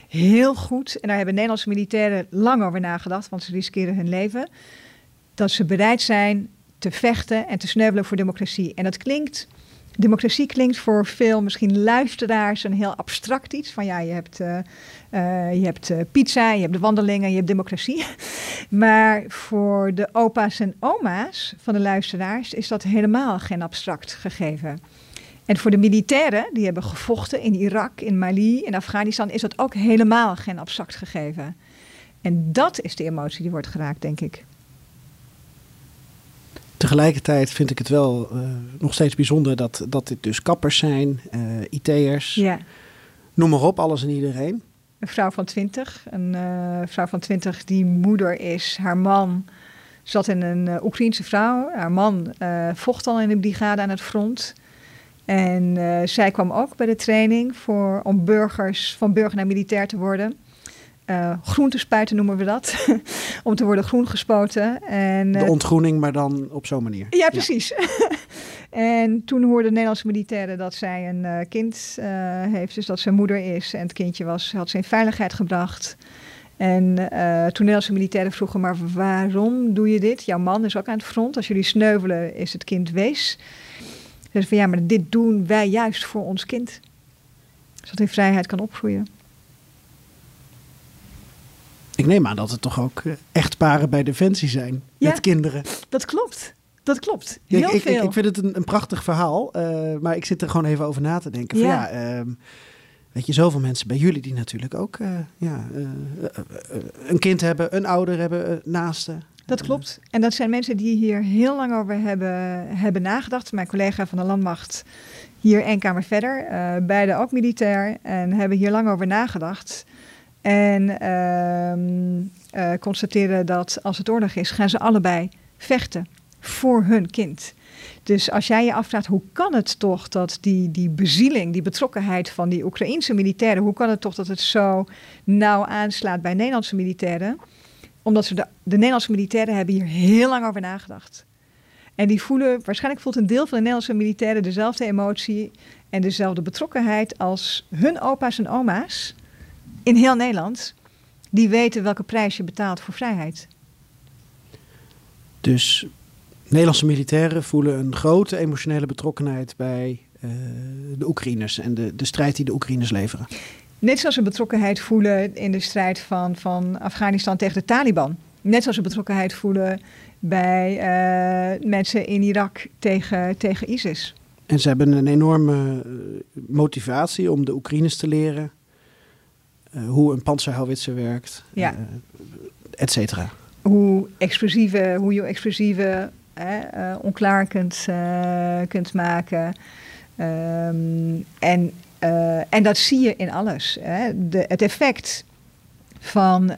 heel goed, en daar hebben Nederlandse militairen lang over nagedacht, want ze riskeren hun leven, dat ze bereid zijn te vechten en te sneuvelen voor democratie. En dat klinkt Democratie klinkt voor veel misschien luisteraars een heel abstract iets. Van ja, je hebt, uh, uh, je hebt uh, pizza, je hebt de wandelingen, je hebt democratie. maar voor de opa's en oma's van de luisteraars is dat helemaal geen abstract gegeven. En voor de militairen die hebben gevochten in Irak, in Mali, in Afghanistan, is dat ook helemaal geen abstract gegeven. En dat is de emotie die wordt geraakt, denk ik. Tegelijkertijd vind ik het wel uh, nog steeds bijzonder dat, dat dit dus kappers zijn, uh, IT'ers. Ja. Noem maar op, alles en iedereen. Een vrouw van twintig. Een uh, vrouw van twintig die moeder is. Haar man zat in een uh, Oekraïense vrouw. Haar man uh, vocht al in de brigade aan het front. En zij kwam ook bij de training voor, om burgers, van burger naar militair te worden. Uh, groentespuiten noemen we dat. om te worden groen gespoten. En, de ontgroening, maar dan op zo'n manier. Ja, precies. Ja. en toen hoorden Nederlandse militairen dat zij een uh, kind heeft. Dus dat zijn moeder is. En het kindje was, had ze in veiligheid gebracht. En uh, toen Nederlandse militairen vroegen, maar waarom doe je dit? Jouw man is ook aan het front. Als jullie sneuvelen, is het kind wees. Dus van ja, maar dit doen wij juist voor ons kind. Zodat hij vrijheid kan opgroeien. Ik neem aan dat het toch ook echtparen bij Defensie zijn ja, met kinderen. Dat klopt. Dat klopt. Heel ja, ik, veel. Ik, ik, vind het een, een prachtig verhaal, uh, maar ik zit er gewoon even over na te denken. Van, ja, ja uh, weet je, zoveel mensen bij jullie die natuurlijk ook uh, ja, uh, een kind hebben, een ouder hebben, naasten. Dat klopt. En dat zijn mensen die hier heel lang over hebben, hebben nagedacht. Mijn collega van de Landmacht, hier één kamer verder, beide ook militair, en hebben hier lang over nagedacht. En uh, constateren dat als het oorlog is, gaan ze allebei vechten voor hun kind. Dus als jij je afvraagt, hoe kan het toch dat die, die bezieling, die betrokkenheid van die Oekraïense militairen, hoe kan het toch dat het zo nauw aanslaat bij Nederlandse militairen? Omdat ze de, de Nederlandse militairen hebben hier heel lang over nagedacht. En die voelen, waarschijnlijk voelt een deel van de Nederlandse militairen dezelfde emotie en dezelfde betrokkenheid als hun opa's en oma's in heel Nederland. Die weten welke prijs je betaalt voor vrijheid. Dus Nederlandse militairen voelen een grote emotionele betrokkenheid bij uh, de Oekraïners en de, de strijd die de Oekraïners leveren. Net zoals ze betrokkenheid voelen in de strijd van, van Afghanistan tegen de Taliban. Net zoals ze betrokkenheid voelen bij uh, mensen in Irak tegen, tegen ISIS. En ze hebben een enorme motivatie om de Oekraïners te leren uh, hoe een panzerhouwitser werkt, ja. et cetera. Hoe, explosieve, hoe je explosieve onklaar kunt, kunt maken. Um, en uh, en dat zie je in alles. Hè. De, het effect van,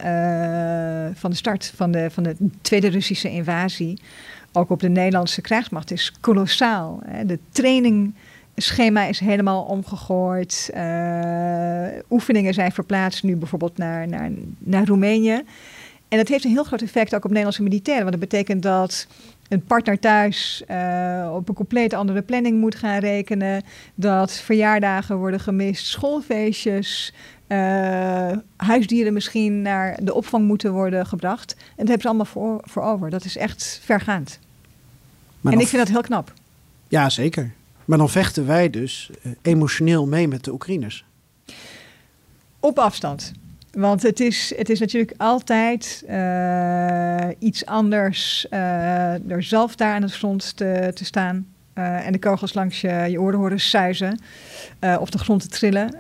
van de start van de, van de tweede Russische invasie, ook op de Nederlandse krijgsmacht, is kolossaal. Hè. De trainingsschema is helemaal omgegooid. Oefeningen zijn verplaatst nu bijvoorbeeld naar, naar, naar Roemenië. En dat heeft een heel groot effect ook op Nederlandse militairen. Want dat betekent dat een partner thuis uh, op een compleet andere planning moet gaan rekenen. Dat verjaardagen worden gemist, schoolfeestjes, uh, huisdieren misschien naar de opvang moeten worden gebracht. En dat hebben ze allemaal voor, voor over. Dat is echt vergaand. Maar en ik vind dat heel knap. Ja, zeker. Maar dan vechten wij dus uh, emotioneel mee met de Oekraïners. Op afstand. Want het is, het is natuurlijk altijd uh, iets anders uh, er zelf daar aan het front te, te staan. Uh, en de kogels langs je, je oren horen suizen of de grond te trillen.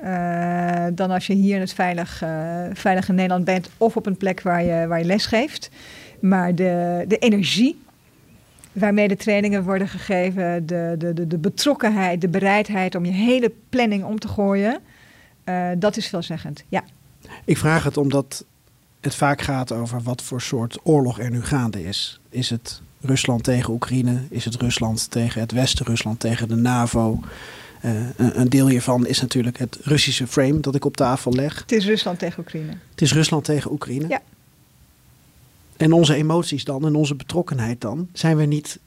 dan als je hier in het veilig, veilige Nederland bent of op een plek waar je, waar je les geeft. Maar de, de energie waarmee de trainingen worden gegeven, de, de, de, de betrokkenheid, de bereidheid om je hele planning om te gooien, dat is veelzeggend. Ja. Ik vraag het omdat het vaak gaat over wat voor soort oorlog er nu gaande is. Is het Rusland tegen Oekraïne? Is het Rusland tegen het Westen? Rusland tegen de NAVO? Uh, een, een, deel hiervan is natuurlijk het Russische frame dat ik op tafel leg. Het is Rusland tegen Oekraïne. Het is Rusland tegen Oekraïne. Ja. En onze emoties dan en onze betrokkenheid dan, zijn we niet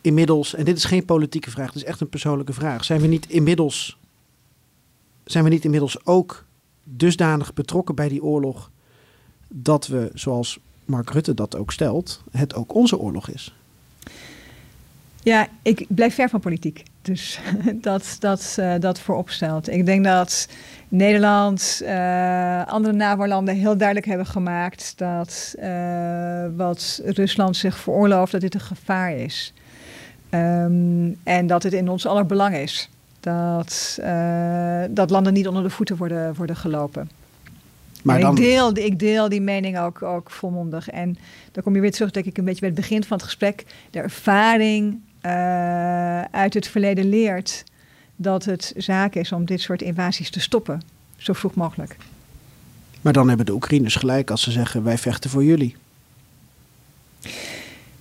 inmiddels, en dit is geen politieke vraag, het is echt een persoonlijke vraag, zijn we niet inmiddels, zijn we niet inmiddels ook dusdanig betrokken bij die oorlog dat we, zoals Mark Rutte dat ook stelt, het ook onze oorlog is? Ja, ik blijf ver van politiek. Dus dat, dat, uh, dat voorop stelt. Ik denk dat Nederland, uh, andere NAVO-landen heel duidelijk hebben gemaakt dat uh, wat Rusland zich veroorlooft, dat dit een gevaar is. Um, en dat het in ons aller belang is dat, uh, dat landen niet onder de voeten worden, worden gelopen. Maar dan... ik, deel, ik deel die mening ook, ook volmondig. En dan kom je weer terug, denk ik, een beetje bij het begin van het gesprek. De ervaring uh, uit het verleden leert dat het zaak is om dit soort invasies te stoppen. Zo vroeg mogelijk. Maar dan hebben de Oekraïners gelijk als ze zeggen: wij vechten voor jullie.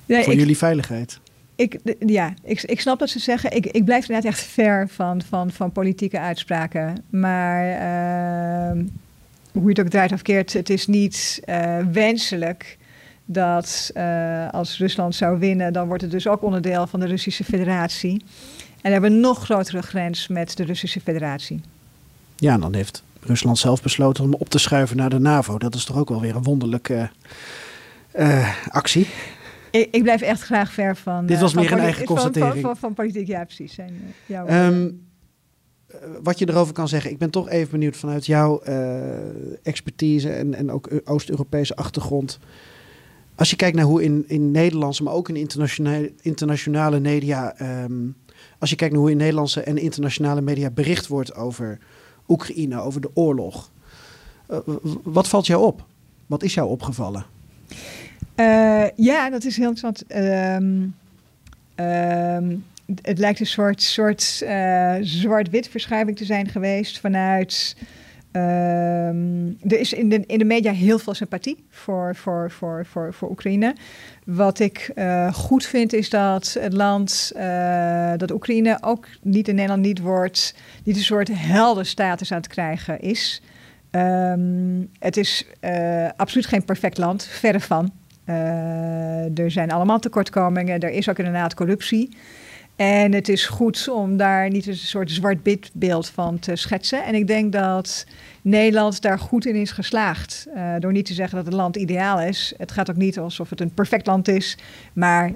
Voor jullie veiligheid. Ik, ja, ik, ik snap dat ze zeggen. Ik, ik blijf inderdaad echt ver van, van, van politieke uitspraken. Maar uh, hoe je het ook draait of keert, het is niet uh, wenselijk dat uh, als Rusland zou winnen, dan wordt het dus ook onderdeel van de Russische Federatie. En hebben we een nog grotere grens met de Russische Federatie. Ja, dan heeft Rusland zelf besloten om op te schuiven naar de NAVO. Dat is toch ook wel weer een wonderlijke uh, actie. Ik, ik, blijf echt graag ver van. Dit was uh, meer een eigen constatering. Van, van, van, politiek, ja, precies. En, um, wat je erover kan zeggen, ik ben toch even benieuwd vanuit jouw expertise en, en ook Oost-Europese achtergrond. Als je kijkt naar hoe in, in Nederlandse, maar ook in internationale, internationale media. Um, als je kijkt naar hoe in Nederlandse en internationale media bericht wordt over Oekraïne, over de oorlog. Uh, wat valt jou op? Wat is jou opgevallen? Uh, ja, dat is heel interessant. Um, um, het lijkt een soort, soort uh, zwart-wit verschuiving te zijn geweest vanuit Um, er is in de, in de media heel veel sympathie voor, voor, voor, voor, voor Oekraïne. Wat ik uh, goed vind is dat het land, dat Oekraïne ook niet in Nederland niet wordt, niet een soort heldenstatus aan het krijgen is. Het is absoluut geen perfect land, verre van. Er zijn allemaal tekortkomingen, er is ook inderdaad corruptie. En het is goed om daar niet een soort zwart-wit beeld van te schetsen. En ik denk dat Nederland daar goed in is geslaagd. Uh, door niet te zeggen dat het land ideaal is. Het gaat ook niet alsof het een perfect land is. Maar,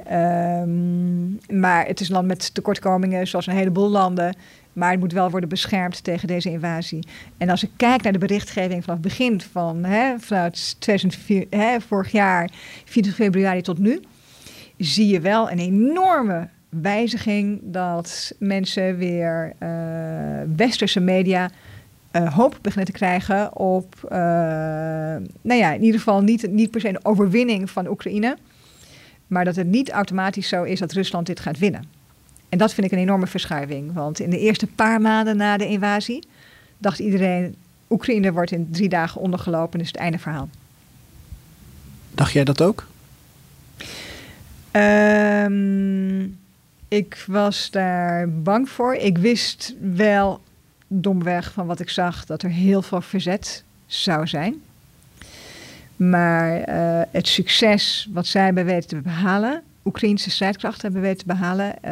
um, maar het is een land met tekortkomingen, zoals een heleboel landen. Maar het moet wel worden beschermd tegen deze invasie. En als ik kijk naar de berichtgeving vanaf het begin van, hè, vanuit 2004, hè, vorig jaar, 24 februari tot nu, zie je wel een enorme wijziging dat mensen weer uh, westerse media uh, hoop beginnen te krijgen op, uh, nou ja, in ieder geval niet, niet per se een overwinning van Oekraïne, maar dat het niet automatisch zo is dat Rusland dit gaat winnen. En dat vind ik een enorme verschuiving, want in de eerste paar maanden na de invasie dacht iedereen, Oekraïne wordt in drie dagen ondergelopen, dus het einde verhaal. Dacht jij dat ook? Um, ik was daar bang voor. Ik wist wel domweg van wat ik zag dat er heel veel verzet zou zijn. Maar uh, het succes wat zij hebben weten te behalen, Oekraïnse strijdkrachten hebben weten te behalen, uh,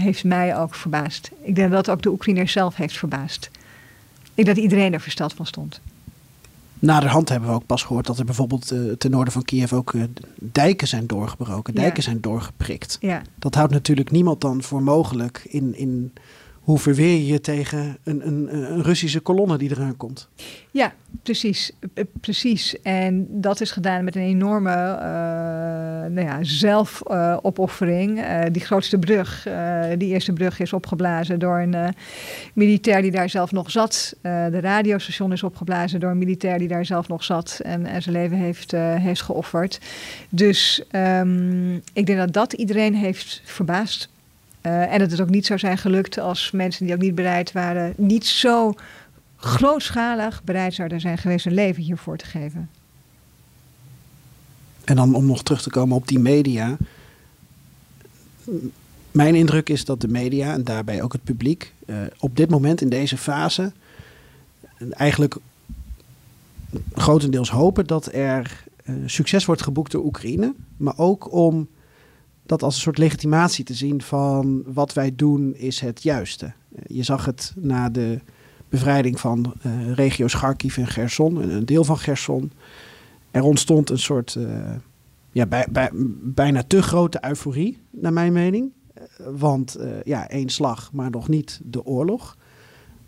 heeft mij ook verbaasd. Ik denk dat ook de Oekraïner zelf heeft verbaasd. Ik denk dat iedereen er versteld van stond. Naderhand hebben we ook pas gehoord dat er bijvoorbeeld uh, ten noorden van Kiev ook uh, dijken zijn doorgebroken, dijken ja. zijn doorgeprikt. Ja. Dat houdt natuurlijk niemand dan voor mogelijk in, in hoe verweer je je tegen een, een, een Russische kolonne die eraan komt. Ja, precies. precies. En dat is gedaan met een enorme uh, nou ja, zelfopoffering. Die grootste brug, die eerste brug is opgeblazen door een militair die daar zelf nog zat. de radiostation is opgeblazen door een militair die daar zelf nog zat en, zijn leven heeft, heeft geofferd. Dus um, ik denk dat dat iedereen heeft verbaasd. Uh, en dat het ook niet zou zijn gelukt als mensen die ook niet bereid waren, niet zo grootschalig bereid zouden zijn geweest een leven hiervoor te geven. En dan om nog terug te komen op die media. Mijn indruk is dat de media en daarbij ook het publiek uh, op dit moment in deze fase eigenlijk grotendeels hopen dat er uh, succes wordt geboekt door Oekraïne, maar ook om dat als een soort legitimatie te zien van wat wij doen is het juiste. Je zag het na de bevrijding van uh, regio's Kharkiv en Gerson, een deel van Gerson. Er ontstond een soort uh, ja, bij, bij, bijna te grote euforie, naar mijn mening. Want uh, ja, één slag, maar nog niet de oorlog.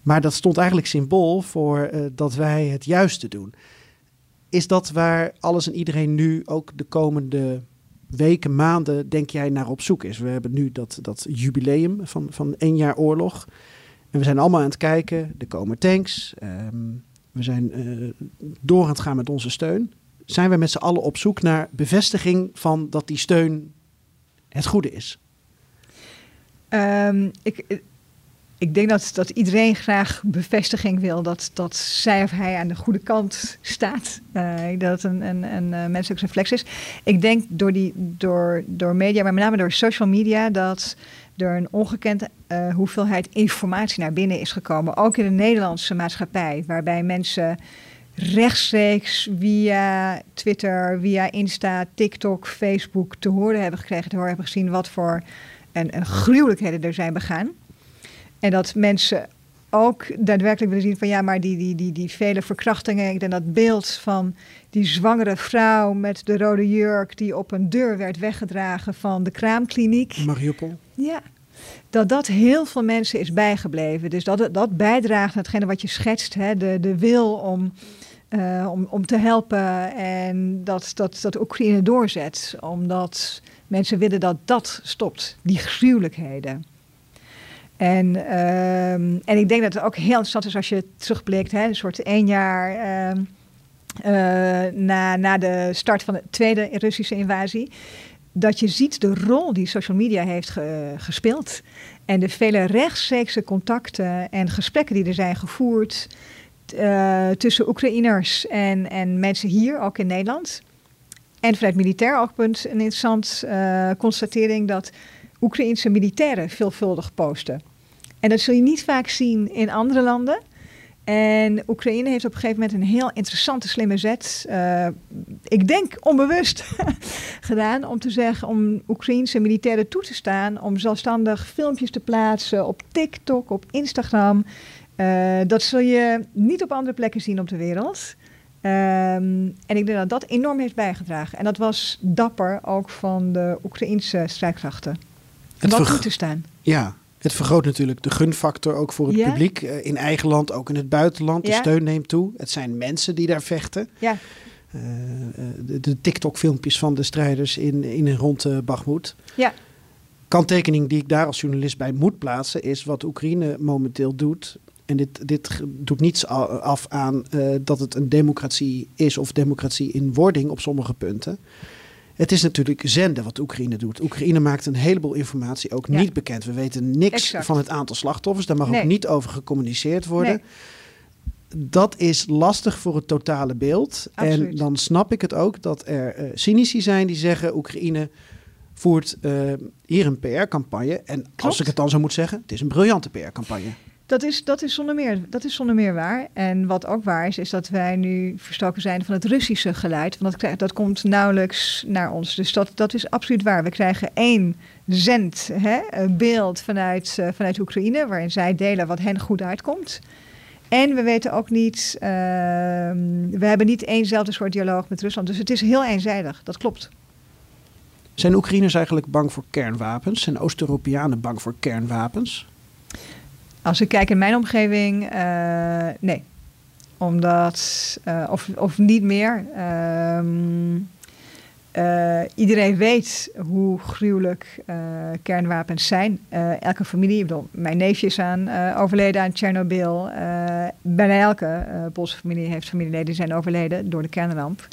Maar dat stond eigenlijk symbool voor dat wij het juiste doen. Is dat waar alles en iedereen nu ook de komende weken, maanden denk jij naar op zoek is. We hebben nu dat, dat jubileum van, van één jaar oorlog. En we zijn allemaal aan het kijken. Er komen tanks. Um, we zijn uh, door aan het gaan met onze steun. Zijn we met z'n allen op zoek naar bevestiging van dat die steun het goede is? Um, ik, ik denk dat, dat iedereen graag bevestiging wil dat, dat zij of hij aan de goede kant staat. Uh, dat het een, een, een uh, menselijk reflex is. Ik denk door, die, door, door media, maar met name door social media, dat er een ongekende uh, hoeveelheid informatie naar binnen is gekomen. Ook in de Nederlandse maatschappij, waarbij mensen rechtstreeks via Twitter, via Insta, TikTok, Facebook te horen hebben gekregen, te horen hebben gezien wat voor en, en gruwelijkheden er zijn begaan. En dat mensen ook daadwerkelijk willen zien van ja, maar die, die, die, die vele verkrachtingen. Ik denk dat beeld van die zwangere vrouw met de rode jurk die op een deur werd weggedragen van de kraamkliniek. Mariupol. Ja, dat dat heel veel mensen is bijgebleven. Dus dat, dat bijdraagt naar hetgene wat je schetst, hè, de, de wil om, uh, om, om te helpen en dat, dat, dat Oekraïne doorzet. Omdat mensen willen dat dat stopt, die gruwelijkheden. En, uh, en ik denk dat het ook heel interessant is als je terugblikt, hè, een soort één jaar uh, uh, na, na de start van de tweede Russische invasie. Dat je ziet de rol die social media heeft ge, gespeeld. En de vele rechtstreekse contacten en gesprekken die er zijn gevoerd uh, tussen Oekraïners en, en mensen hier, ook in Nederland. En vanuit militair oogpunt een interessant uh, constatering dat Oekraïense militairen veelvuldig posten. En dat zul je niet vaak zien in andere landen. En Oekraïne heeft op een gegeven moment een heel interessante, slimme zet. Uh, ik denk onbewust gedaan om te zeggen om Oekraïense militairen toe te staan. Om zelfstandig filmpjes te plaatsen op TikTok, op Instagram. Uh, dat zul je niet op andere plekken zien op de wereld. Um, en ik denk dat dat enorm heeft bijgedragen. En dat was dapper ook van de Oekraïense strijdkrachten. Om dat toe te staan. Ja, het vergroot natuurlijk de gunfactor ook voor het ja. publiek. Uh, in eigen land, ook in het buitenland. De ja. steun neemt toe. Het zijn mensen die daar vechten. Ja. Uh, de, de TikTok-filmpjes van de strijders in, in en rond uh, Bakhmut. Ja. Kanttekening die ik daar als journalist bij moet plaatsen... is wat Oekraïne momenteel doet... En dit, dit doet niets af aan dat het een democratie is of democratie in wording op sommige punten. Het is natuurlijk zenden wat Oekraïne doet. Oekraïne maakt een heleboel informatie ook ja. niet bekend. We weten niks exact. van het aantal slachtoffers. Daar mag nee. ook niet over gecommuniceerd worden. Nee. Dat is lastig voor het totale beeld. Absoluut. En dan snap ik het ook dat er uh, cynici zijn die zeggen... Oekraïne voert uh, hier een PR-campagne. En Klopt. als ik het dan zo moet zeggen, het is een briljante PR-campagne. Dat is, dat, is zonder meer, dat is zonder meer waar. En wat ook waar is, is dat wij nu verstoken zijn van het Russische geluid. Want dat, dat komt nauwelijks naar ons. Dus dat, dat is absoluut waar. We krijgen één zend hè, beeld vanuit, uh, vanuit Oekraïne, waarin zij delen wat hen goed uitkomt. En we weten ook niet, uh, we hebben niet éénzelfde soort dialoog met Rusland. Dus het is heel eenzijdig, dat klopt. Zijn Oekraïners eigenlijk bang voor kernwapens? Zijn Oost-Europeanen bang voor kernwapens? Als ik kijk in mijn omgeving, uh, nee. Omdat, uh, of, of niet meer. Um, uh, iedereen weet hoe gruwelijk kernwapens zijn. elke familie, ik bedoel, mijn neefje is aan, overleden aan Tsjernobyl. bijna elke Poolse familie heeft familieleden die zijn overleden door de kernramp.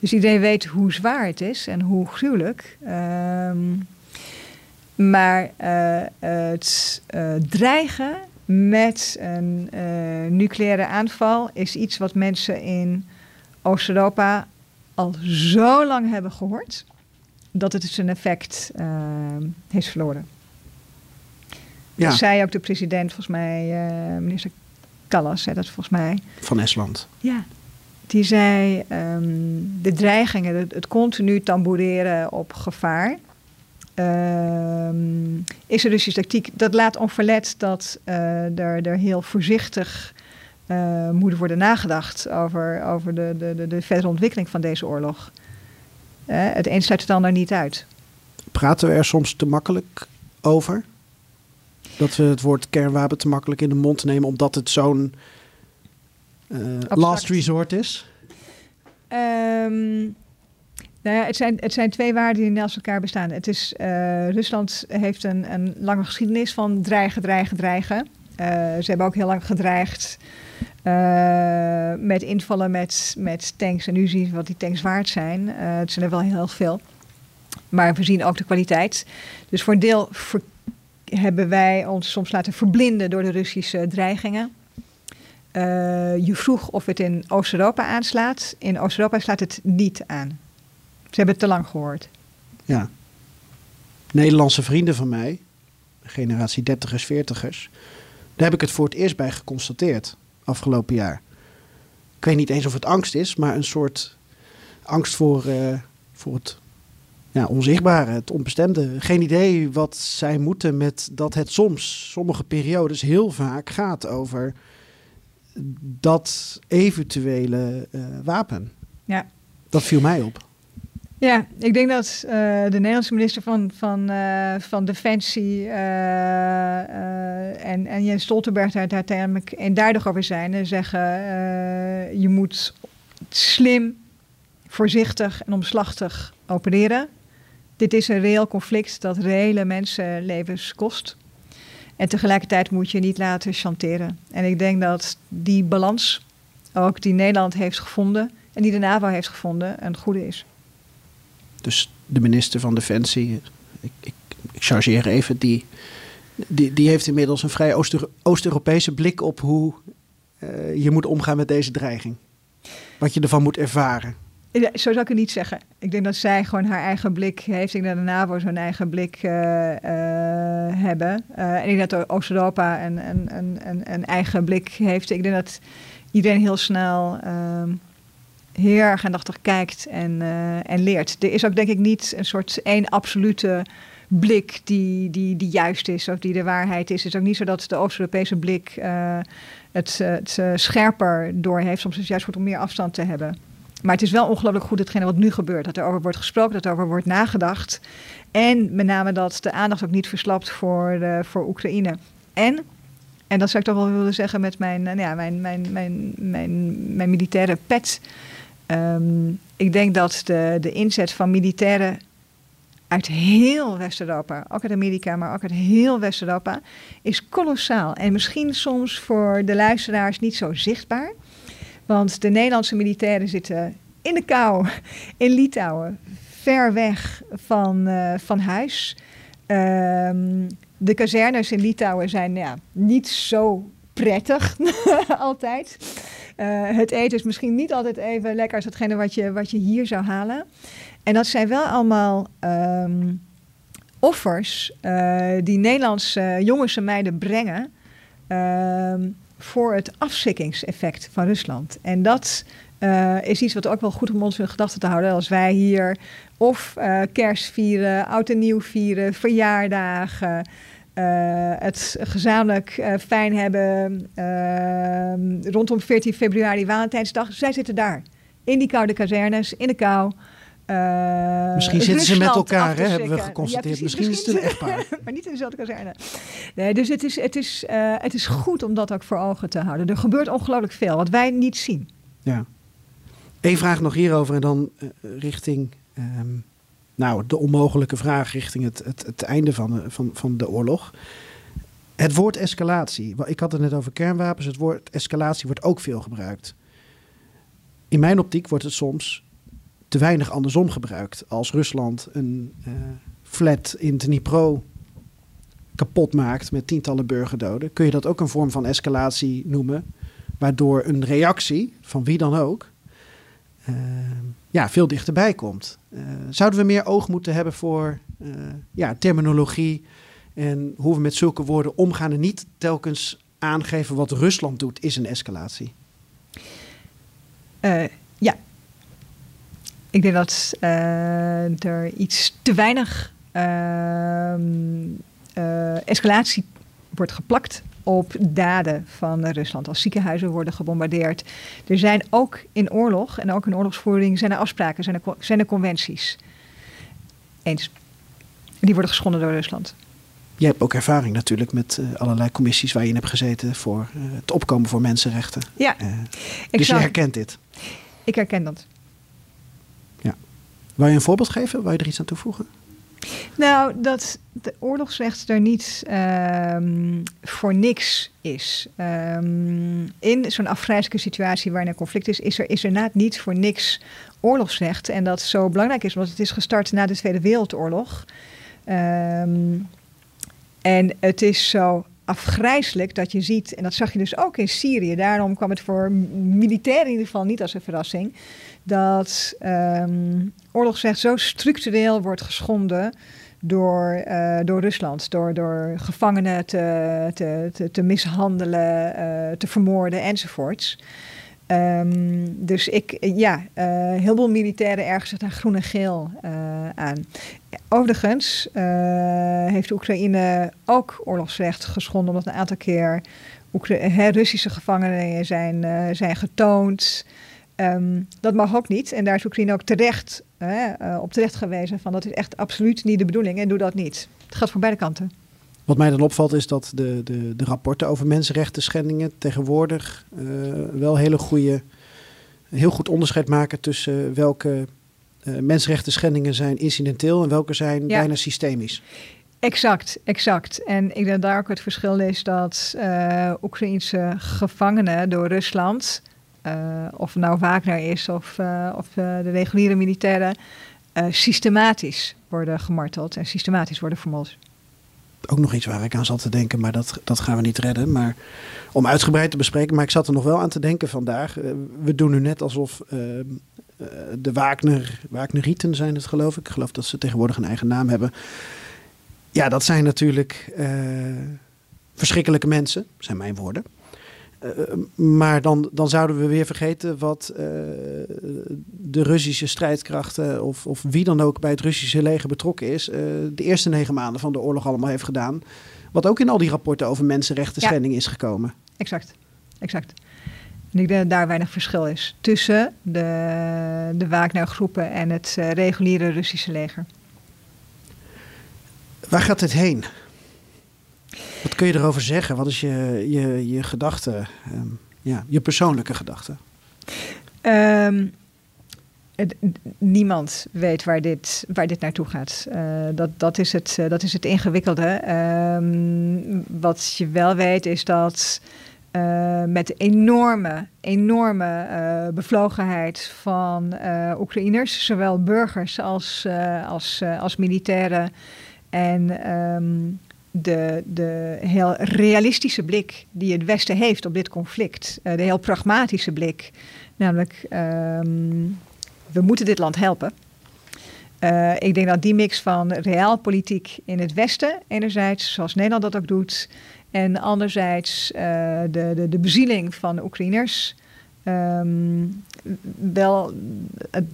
Dus iedereen weet hoe zwaar het is en hoe gruwelijk. Um, maar het dreigen met een uh, nucleaire aanval is iets wat mensen in Oost-Europa al zo lang hebben gehoord dat het zijn effect uh, heeft verloren. Ja. Dat zei ook de president, volgens mij, uh, minister Callas, dat volgens mij. Van Estland. Ja. Die zei um, de dreigingen, het, het continu tamboureren op gevaar. Uh, is er dus tactiek. Dat laat onverlet dat uh, er, er heel voorzichtig uh, moet worden nagedacht over, over de, de, de, de verdere ontwikkeling van deze oorlog. Uh, het een sluit het ander niet uit. Praten we er soms te makkelijk over? Dat we het woord kernwapen te makkelijk in de mond nemen omdat het zo'n last resort is? Um, nou ja, het zijn, het zijn twee waarden die naast elkaar bestaan. Het is, uh, Rusland heeft een, een lange geschiedenis van dreigen, dreigen, dreigen. Uh, ze hebben ook heel lang gedreigd uh, met invallen met, met tanks. En nu zien we wat die tanks waard zijn. het zijn er wel heel veel. Maar we zien ook de kwaliteit. Dus voor een deel hebben wij ons soms laten verblinden door de Russische dreigingen. je vroeg of het in Oost-Europa aanslaat. In Oost-Europa slaat het niet aan. Ze hebben het te lang gehoord. Ja. Nederlandse vrienden van mij, generatie dertigers, veertigers, daar heb ik het voor het eerst bij geconstateerd afgelopen jaar. Ik weet niet eens of het angst is, maar een soort angst voor, uh, voor het ja, onzichtbare, het onbestemde. Geen idee wat zij moeten met dat het soms, sommige periodes, heel vaak gaat over dat eventuele uh, wapen. Ja. Dat viel mij op. Ja, ik denk dat uh, de Nederlandse minister van, van, uh, van Defensie uh, en, en Jens Stoltenberg daar uiteindelijk eenduidig over zijn. En zeggen, je moet slim, voorzichtig en omslachtig opereren. Dit is een reëel conflict dat reële mensenlevens kost. En tegelijkertijd moet je niet laten chanteren. En ik denk dat die balans, ook die Nederland heeft gevonden en die de NAVO heeft gevonden, een goede is. Dus de minister van Defensie, ik, ik, chargeer even, die, die, die heeft inmiddels een vrij Oost-Europese blik op hoe uh, je moet omgaan met deze dreiging. Wat je ervan moet ervaren. Ja, zo zou ik het niet zeggen. Ik denk dat zij gewoon haar eigen blik heeft. Ik denk dat de NAVO zo'n eigen blik uh, hebben. en ik denk dat Oost-Europa een, een, een, een, eigen blik heeft. Ik denk dat iedereen heel snel ehm, heel erg aandachtig kijkt en, uh, en leert. Er is ook denk ik niet een soort één absolute blik die, die, die juist is of die de waarheid is. Het is ook niet zo dat de Oost-Europese blik uh, het, het uh, scherper doorheeft. Soms is juist goed om meer afstand te hebben. Maar het is wel ongelooflijk goed hetgene wat nu gebeurt. Dat er over wordt gesproken, dat er over wordt nagedacht. En met name dat de aandacht ook niet verslapt voor, voor Oekraïne. En en dat zou ik toch wel willen zeggen met mijn, nou ja, mijn, mijn, mijn, mijn, mijn militaire pet. Um, ik denk dat de, de inzet van militairen uit heel West-Europa, ook uit Amerika, maar ook uit heel West-Europa, is kolossaal. En misschien soms voor de luisteraars niet zo zichtbaar. Want de Nederlandse militairen zitten in de kou in Litouwen, ver weg van, uh, van huis. Um, de kazernes in Litouwen zijn ja, niet zo prettig altijd. Uh, het eten is misschien niet altijd even lekker als hetgene wat je, wat je hier zou halen. En dat zijn wel allemaal um, offers uh, die Nederlandse jongens en meiden brengen uh, voor het afschrikkingseffect van Rusland. En dat uh, is iets wat ook wel goed om ons in gedachten te houden. Als wij hier of kerst vieren, oud en nieuw vieren, verjaardagen. Uh, het gezamenlijk uh, fijn hebben uh, rondom 14 februari, Valentijnsdag. Zij zitten daar, in die koude kazernes, in de kou. misschien zitten ze met elkaar, hè, hebben we geconstateerd. Ja, misschien, misschien, is het een echtpaar. maar niet in dezelfde kazerne. Nee, dus het is, het, is, het is goed om dat ook voor ogen te houden. Er gebeurt ongelooflijk veel, wat wij niet zien. Ja. Eén vraag nog hierover en dan richting... Um, nou, de onmogelijke vraag richting het, het, het einde van, van, van de oorlog. Het woord escalatie. Ik had het net over kernwapens. Het woord escalatie wordt ook veel gebruikt. In mijn optiek wordt het soms te weinig andersom gebruikt. Als Rusland een uh, flat in Dnipro kapot maakt met tientallen burgerdoden, kun je dat ook een vorm van escalatie noemen. Waardoor een reactie, van wie dan ook, uh, ja, veel dichterbij komt. Uh, zouden we meer oog moeten hebben voor uh, ja, terminologie en hoe we met zulke woorden omgaan en niet telkens aangeven wat Rusland doet, is een escalatie? Uh, ja. Ik denk dat er iets te weinig ehm, escalatie wordt geplakt op daden van Rusland. Als ziekenhuizen worden gebombardeerd. Er zijn ook in oorlog en ook in oorlogsvoering zijn er afspraken, zijn er, zijn er conventies. Eens. Die worden geschonden door Rusland. Je hebt ook ervaring natuurlijk met uh, allerlei commissies waar je in hebt gezeten voor uh, het opkomen voor mensenrechten. Ja. Uh, dus je herkent dit. Ik herken dat. Ja. Wil je een voorbeeld geven? Wil je er iets aan toevoegen? Nou, dat de oorlogsrecht er niet um, voor niks is. Um, in zo'n afgrijzelijke situatie waarin er conflict is, is er, is er inderdaad niet voor niks oorlogsrecht. En dat zo belangrijk is, omdat het is gestart na de Tweede Wereldoorlog. Um, En het is zo afgrijselijk dat je ziet, en dat zag je dus ook in Syrië, daarom kwam het voor militairen in ieder geval niet als een verrassing, dat um, oorlogsrecht zo structureel wordt geschonden door, uh, door Rusland, door, door gevangenen te, te, te, mishandelen, uh, te vermoorden enzovoorts. Um, dus ik, ja, uh, heel veel militairen ergens daar groen en geel aan. Overigens heeft Oekraïne ook oorlogsrecht geschonden, omdat een aantal keer Russische gevangenen zijn, zijn getoond. Um, dat mag ook niet. En daar is Oekraïne ook terecht, uh, op terecht gewezen van dat is echt absoluut niet de bedoeling en doe dat niet. Het gaat voor beide kanten. Wat mij dan opvalt is dat de, de, de rapporten over mensenrechten schendingen tegenwoordig uh, wel hele goede, heel goed onderscheid maken tussen welke uh, mensenrechten schendingen zijn incidenteel en welke zijn ja. bijna systemisch. Exact, exact. En ik denk daar ook het verschil is dat Oekraïnse gevangenen door Rusland of het nou Wagner is of, uh, of uh, de reguliere militairen, systematisch worden gemarteld en systematisch worden vermoord. Ook nog iets waar ik aan zat te denken, maar dat, dat gaan we niet redden. Maar om uitgebreid te bespreken, maar ik zat er nog wel aan te denken vandaag. we doen nu net alsof de Wagner, Wagnerieten zijn het geloof ik. Ik geloof dat ze tegenwoordig een eigen naam hebben. Ja, dat zijn natuurlijk verschrikkelijke mensen, zijn mijn woorden. Uh, maar dan, dan zouden we weer vergeten wat uh, de Russische strijdkrachten of, of wie dan ook bij het Russische leger betrokken is, de eerste negen maanden van de oorlog allemaal heeft gedaan. Wat ook in al die rapporten over mensenrechten schending ja. is gekomen. Exact, exact. En ik denk dat daar weinig verschil is tussen de, de Wagner-groepen en het reguliere Russische leger. Waar gaat het heen? Wat kun je erover zeggen? Wat is je, je, je gedachte, um, ja, je persoonlijke gedachte? Um, niemand weet waar dit, waar dit naartoe gaat. Uh, dat, dat, is het, uh, dat is het ingewikkelde. Um, wat je wel weet is dat uh, met enorme, enorme bevlogenheid van Oekraïners, zowel burgers als, als, als militairen en de, de heel realistische blik die het Westen heeft op dit conflict. Uh, de heel pragmatische blik. Namelijk, um, we moeten dit land helpen. Uh, ik denk dat die mix van realpolitiek in het Westen, enerzijds, zoals Nederland dat ook doet, en anderzijds uh, de, de, de bezieling van de Oekraïners, um, wel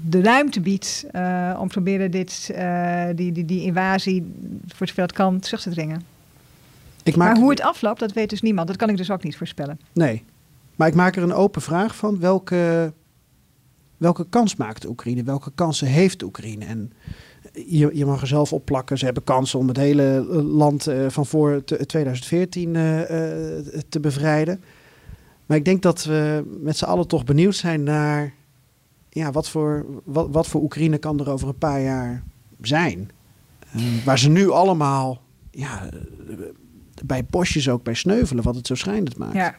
de ruimte biedt uh, om te proberen dit, uh, die, die, die invasie, voor zover dat kan, terug te dringen. Ik maak... Maar hoe het afloopt, dat weet dus niemand. Dat kan ik dus ook niet voorspellen. Nee, maar ik maak er een open vraag van. Welke, welke kans maakt Oekraïne? Welke kansen heeft Oekraïne? En je, je mag er zelf op plakken. Ze hebben kansen om het hele land uh, van voor 2014 uh, uh, te bevrijden. Maar ik denk dat we met z'n allen toch benieuwd zijn naar... Ja, wat voor, wat, wat voor Oekraïne kan er over een paar jaar zijn? Uh, waar ze nu allemaal ja, bij bosjes ook bij sneuvelen, wat het zo schijnend maakt. Ja.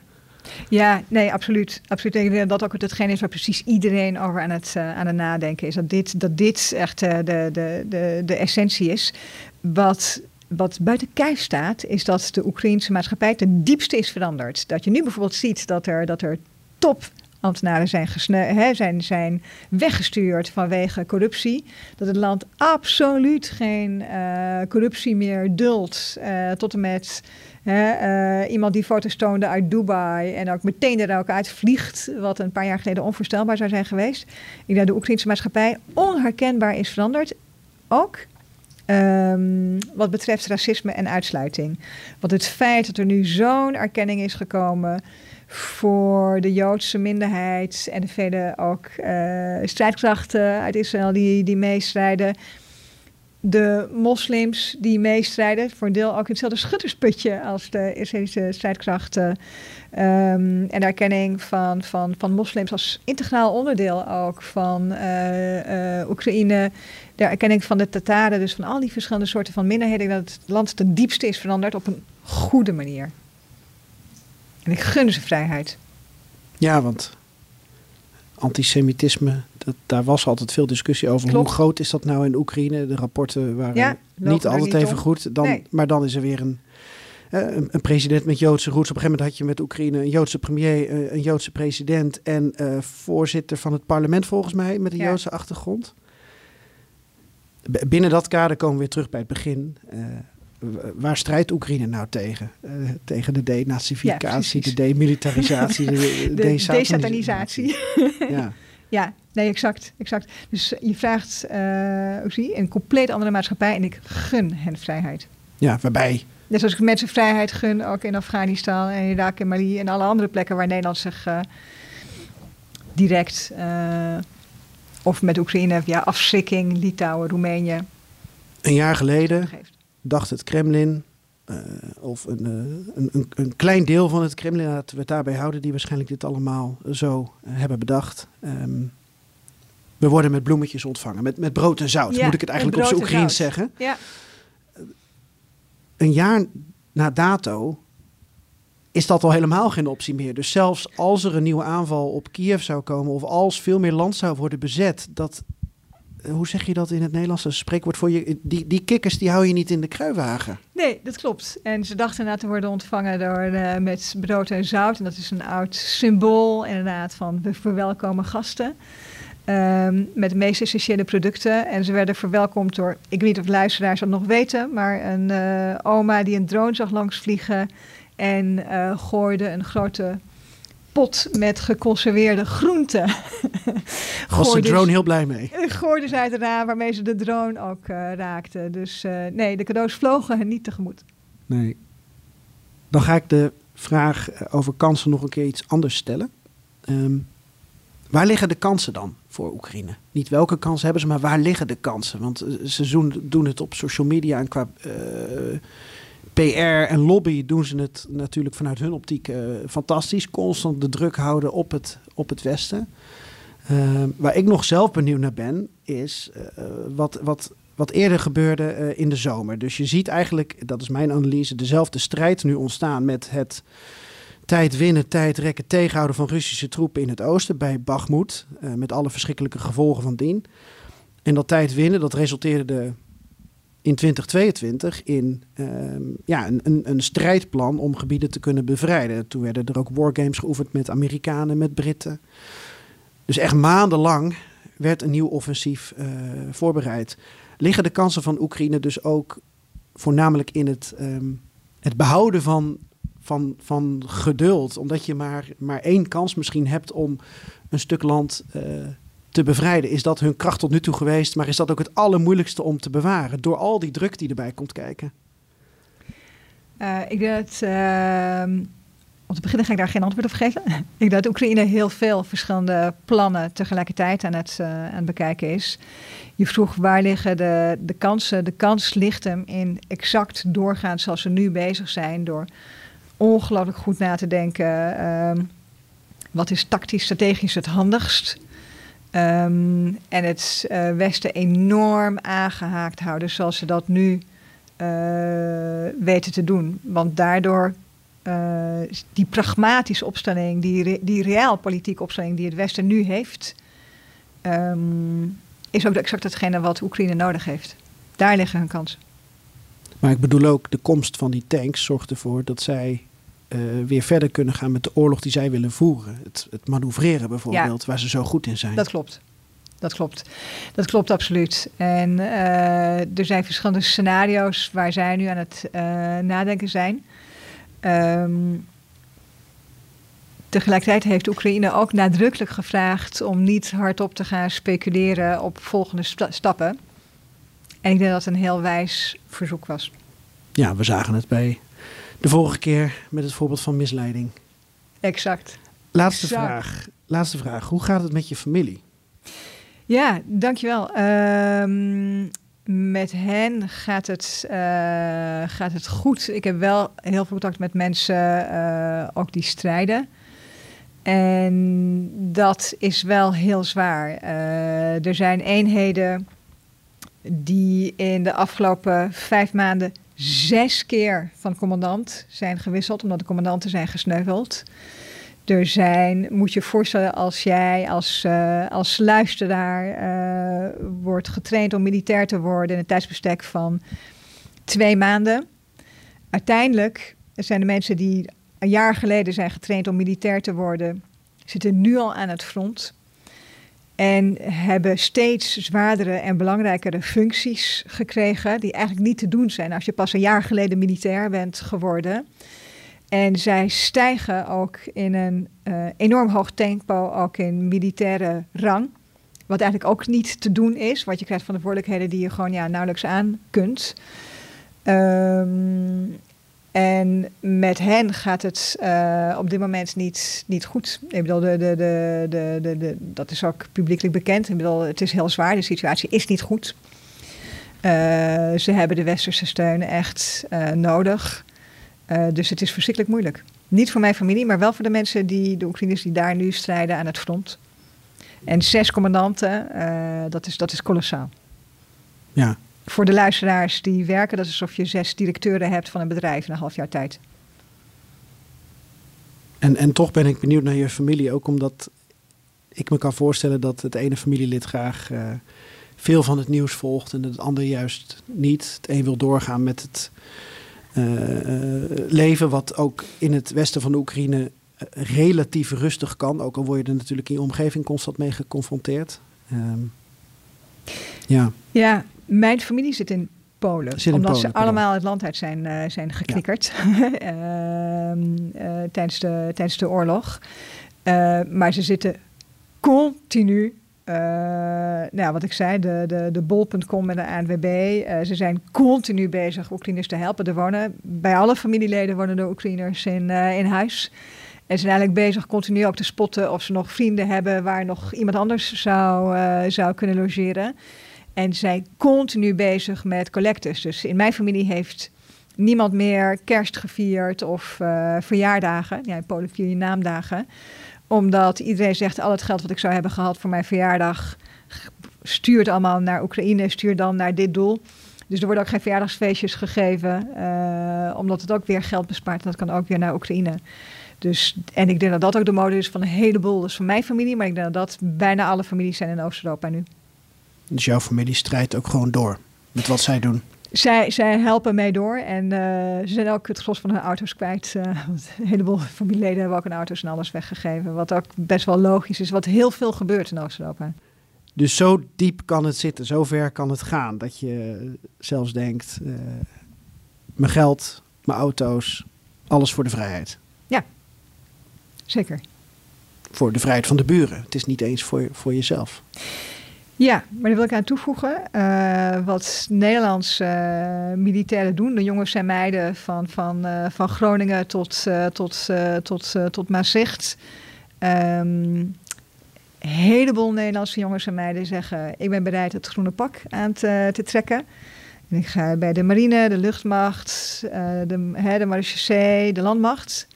Ja, nee, absoluut. absoluut. Ik denk dat ook hetgeen is waar precies iedereen over aan het, uh, aan het nadenken is. Dat dit, dat dit echt uh, de, de, de, de essentie is. Wat, wat buiten kijf staat, is dat de Oekraïnse maatschappij ten diepste is veranderd. Dat je nu bijvoorbeeld ziet dat er, dat er top ambtenaren zijn, he, zijn, zijn weggestuurd vanwege corruptie. Dat het land absoluut geen uh, corruptie meer duldt. Uh, tot en met uh, iemand die foto's toonde uit Dubai en ook meteen er ook vliegt, wat een paar jaar geleden onvoorstelbaar zou zijn geweest. Ik denk dat de Oekraïnse maatschappij onherkenbaar is veranderd. Ook Um, wat betreft racisme en uitsluiting. Want het feit dat er nu zo'n erkenning is gekomen voor de Joodse minderheid en de vele ook uh, strijdkrachten uit Israël die, die meestrijden. De moslims die meestrijden, voor een deel ook in hetzelfde schuttersputje als de Israëlische strijdkrachten. Um, en de erkenning van, van, van moslims als integraal onderdeel ook van uh, uh, Oekraïne. De erkenning van de Tataren, dus van al die verschillende soorten van minderheden. Dat het land ten diepste is veranderd op een goede manier. En ik gun ze vrijheid. Ja, want antisemitisme, dat, daar was altijd veel discussie over. Klopt. Hoe groot is dat nou in Oekraïne? De rapporten waren Ja, niet altijd niet even om. goed. Dan, Nee. Maar dan is er weer een, eh, een, een president met Joodse roots. Op een gegeven moment had je met Oekraïne een Joodse premier, eh, een Joodse president en eh, voorzitter van het parlement volgens mij met een Ja. Joodse achtergrond. Binnen dat kader komen we weer terug bij het begin. Eh, waar strijdt Oekraïne nou tegen? Eh, tegen de denazificatie, de demilitarisatie, de, De desatanisatie. Ja. Ja, nee, exact. exact. Dus je vraagt uh, een compleet andere maatschappij en ik gun hen vrijheid. ja, waarbij Net zoals ik mensen vrijheid gun, ook in Afghanistan en Irak en Mali en alle andere plekken waar Nederland zich uh, direct uh, of met Oekraïne, ja, afschrikking, Litouwen, Roemenië. Een jaar geleden dacht het Kremlin, uh, of een, een, een, een, klein deel van het Kremlin, laten we het daarbij houden, die waarschijnlijk dit allemaal zo hebben bedacht. Um, we worden met bloemetjes ontvangen, met, met brood en zout, ja, moet ik het eigenlijk op zijn Oekraïens zeggen. Ja. Een jaar na dato is dat al helemaal geen optie meer. Dus zelfs als er een nieuwe aanval op Kiev zou komen, of als veel meer land zou worden bezet, dat, hoe zeg je dat in het Nederlands? Spreekwoord voor je. Die, die kikkers die hou je niet in de kruiwagen. Nee, dat klopt. En ze dachten inderdaad te worden ontvangen door, uh, met brood en zout. En dat is een oud symbool inderdaad van we verwelkomen gasten. Um, met de meest essentiële producten. En ze werden verwelkomd door, ik weet niet of luisteraars dat nog weten, maar een uh, oma die een drone zag langsvliegen en uh, gooide een grote pot met geconserveerde groenten. Was de drone heel blij mee? Gooide ze uit het raam waarmee ze de drone ook uh, raakte. Dus uh, nee, de cadeaus vlogen hen niet tegemoet. Nee. Dan ga ik de vraag over kansen nog een keer iets anders stellen. Um, waar liggen de kansen dan voor Oekraïne? Niet welke kansen hebben ze, maar waar liggen de kansen? Want eh, ze doen, doen het op social media en qua uh, PR en lobby doen ze het natuurlijk vanuit hun optiek uh, fantastisch. Constant de druk houden op het, op het Westen. Uh, waar ik nog zelf benieuwd naar ben, is uh, wat, wat, wat eerder gebeurde in de zomer. Dus je ziet eigenlijk, dat is mijn analyse, dezelfde strijd nu ontstaan met het tijd winnen, tijd rekken, tegenhouden van Russische troepen in het oosten bij Bakhmut. Met alle verschrikkelijke gevolgen van dien. En dat tijd winnen, dat resulteerde in 2022 in uh, ja, een, een, strijdplan om gebieden te kunnen bevrijden. Toen werden er ook wargames geoefend met Amerikanen, met Britten. Dus echt maandenlang werd een nieuw offensief uh, voorbereid. Liggen de kansen van Oekraïne dus ook voornamelijk in het, um, het behouden van, van, van geduld? Omdat je maar, maar één kans misschien hebt om een stuk land uh, te bevrijden. Is dat hun kracht tot nu toe geweest, maar is dat ook het allermoeilijkste om te bewaren? Door al die druk die erbij komt kijken. Uh, ik denk dat. Uh, om te beginnen ga ik daar geen antwoord op geven. ik denk dat Oekraïne heel veel verschillende plannen tegelijkertijd aan het, uh, aan het bekijken is. Je vroeg waar liggen de, de kansen. De kans ligt hem in exact doorgaan zoals ze nu bezig zijn. Door ongelooflijk goed na te denken. Uh, wat is tactisch, strategisch het handigst? Um, en het uh, Westen enorm aangehaakt houden zoals ze dat nu uh, weten te doen. Want daardoor uh, die pragmatische opstelling, die, re die realpolitieke opstelling die het Westen nu heeft, um, is ook exact hetgene wat Oekraïne nodig heeft. Daar liggen hun kansen. Maar ik bedoel ook, de komst van die tanks zorgt ervoor dat zij uh, weer verder kunnen gaan met de oorlog die zij willen voeren. Het, het manoeuvreren bijvoorbeeld, ja, waar ze zo goed in zijn. Dat klopt. Dat klopt. Dat klopt absoluut. En uh, er zijn verschillende scenario's waar zij nu aan het uh, nadenken zijn. Um, tegelijkertijd heeft Oekraïne ook nadrukkelijk gevraagd om niet hardop te gaan speculeren op volgende sta stappen. En ik denk dat het een heel wijs verzoek was. Ja, we zagen het bij de vorige keer met het voorbeeld van misleiding. Exact. Laatste exact. vraag. Laatste vraag. Hoe gaat het met je familie? Ja, dankjewel. Um, met hen gaat het, uh, gaat het goed. Ik heb wel heel veel contact met mensen, uh, ook die strijden. En dat is wel heel zwaar. Uh, er zijn eenheden die in de afgelopen vijf maanden zes keer van commandant zijn gewisseld, omdat de commandanten zijn gesneuveld. Er zijn, moet je voorstellen, als jij als, uh, als luisteraar uh, wordt getraind om militair te worden in een tijdsbestek van twee maanden. Uiteindelijk zijn de mensen die een jaar geleden zijn getraind om militair te worden, zitten nu al aan het front. En hebben steeds zwaardere en belangrijkere functies gekregen, die eigenlijk niet te doen zijn als je pas een jaar geleden militair bent geworden. En zij stijgen ook in een uh, enorm hoog tempo, ook in militaire rang. Wat eigenlijk ook niet te doen is, want je krijgt verantwoordelijkheden die je gewoon ja, nauwelijks aan kunt. Um, en met hen gaat het uh, op dit moment niet, niet goed. Ik bedoel, de, de, de, dat is ook publiekelijk bekend. Ik bedoel, het is heel zwaar, de situatie is niet goed. Uh, ze hebben de westerse steun echt uh, nodig. dus het is verschrikkelijk moeilijk. Niet voor mijn familie, maar wel voor de mensen, die, de Oekraïners die daar nu strijden aan het front. En zes commandanten, dat, is, dat is kolossaal. Ja, voor de luisteraars die werken, dat is alsof je zes directeuren hebt van een bedrijf in een half jaar tijd. En, en toch ben ik benieuwd naar je familie, ook omdat ik me kan voorstellen dat het ene familielid graag uh, veel van het nieuws volgt en het andere juist niet. Het een wil doorgaan met het uh, leven, wat ook in het westen van de Oekraïne relatief rustig kan. Ook al word je er natuurlijk in je omgeving constant mee geconfronteerd. Uh, ja. ja, mijn familie zit in Polen. Zit in omdat Polen, ze allemaal het land uit zijn, uh, zijn geknikkerd ja. uh, tijdens, de, tijdens de oorlog. Uh, maar ze zitten continu nou, wat ik zei, de, de, de bol.com en de ANWB. ze zijn continu bezig Oekraïners te helpen. Er wonen, bij alle familieleden wonen de Oekraïners in, in huis. En ze zijn eigenlijk bezig continu ook te spotten of ze nog vrienden hebben waar nog iemand anders zou, zou kunnen logeren. En zijn continu bezig met collectes. Dus in mijn familie heeft niemand meer kerst gevierd of uh, verjaardagen. Ja, in Polen vier je naamdagen. Omdat iedereen zegt, al het geld wat ik zou hebben gehad voor mijn verjaardag... stuurt allemaal naar Oekraïne, stuurt dan naar dit doel. Dus er worden ook geen verjaardagsfeestjes gegeven. Uh, omdat het ook weer geld bespaart. En dat kan ook weer naar Oekraïne. Dus, en ik denk dat dat ook de mode is van een heleboel. Dus van mijn familie. Maar ik denk dat dat bijna alle families zijn in Oost-Europa nu. Dus jouw familie strijdt ook gewoon door met wat zij doen? Zij, zij helpen mee door en uh, ze zijn ook het gros van hun auto's kwijt. Uh, een heleboel familieleden hebben ook hun auto's en alles weggegeven. Wat ook best wel logisch is, wat heel veel gebeurt in Oost-Europa. Dus zo diep kan het zitten, zo ver kan het gaan dat je zelfs denkt: uh, mijn geld, mijn auto's, alles voor de vrijheid. Ja, zeker. Voor de vrijheid van de buren. Het is niet eens voor, voor jezelf. Ja, maar daar wil ik aan toevoegen. Uh, wat Nederlandse uh, militairen doen, de jongens en meiden van, van, uh, van Groningen tot, tot, tot, tot Maastricht. Um, een heleboel Nederlandse jongens en meiden zeggen: Ik ben bereid het groene pak aan te, te trekken. En ik ga bij de marine, de luchtmacht, de, hè, de marechaussee, de landmacht.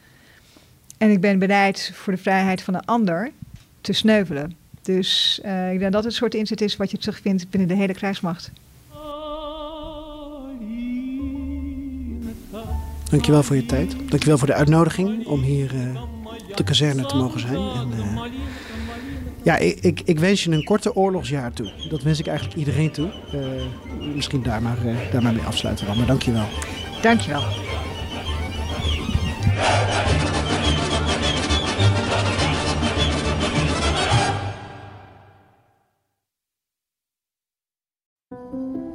En ik ben bereid voor de vrijheid van een ander te sneuvelen. Dus uh, ik denk dat het soort inzet is wat je terugvindt binnen de hele krijgsmacht. Dankjewel voor je tijd. Dankjewel voor de uitnodiging om hier uh, op de kazerne te mogen zijn. En, uh, ja, ik, ik, ik, wens je een korte oorlogsjaar toe. Dat wens ik eigenlijk iedereen toe. misschien daar maar, daar maar mee afsluiten dan. Maar dankjewel. Dankjewel.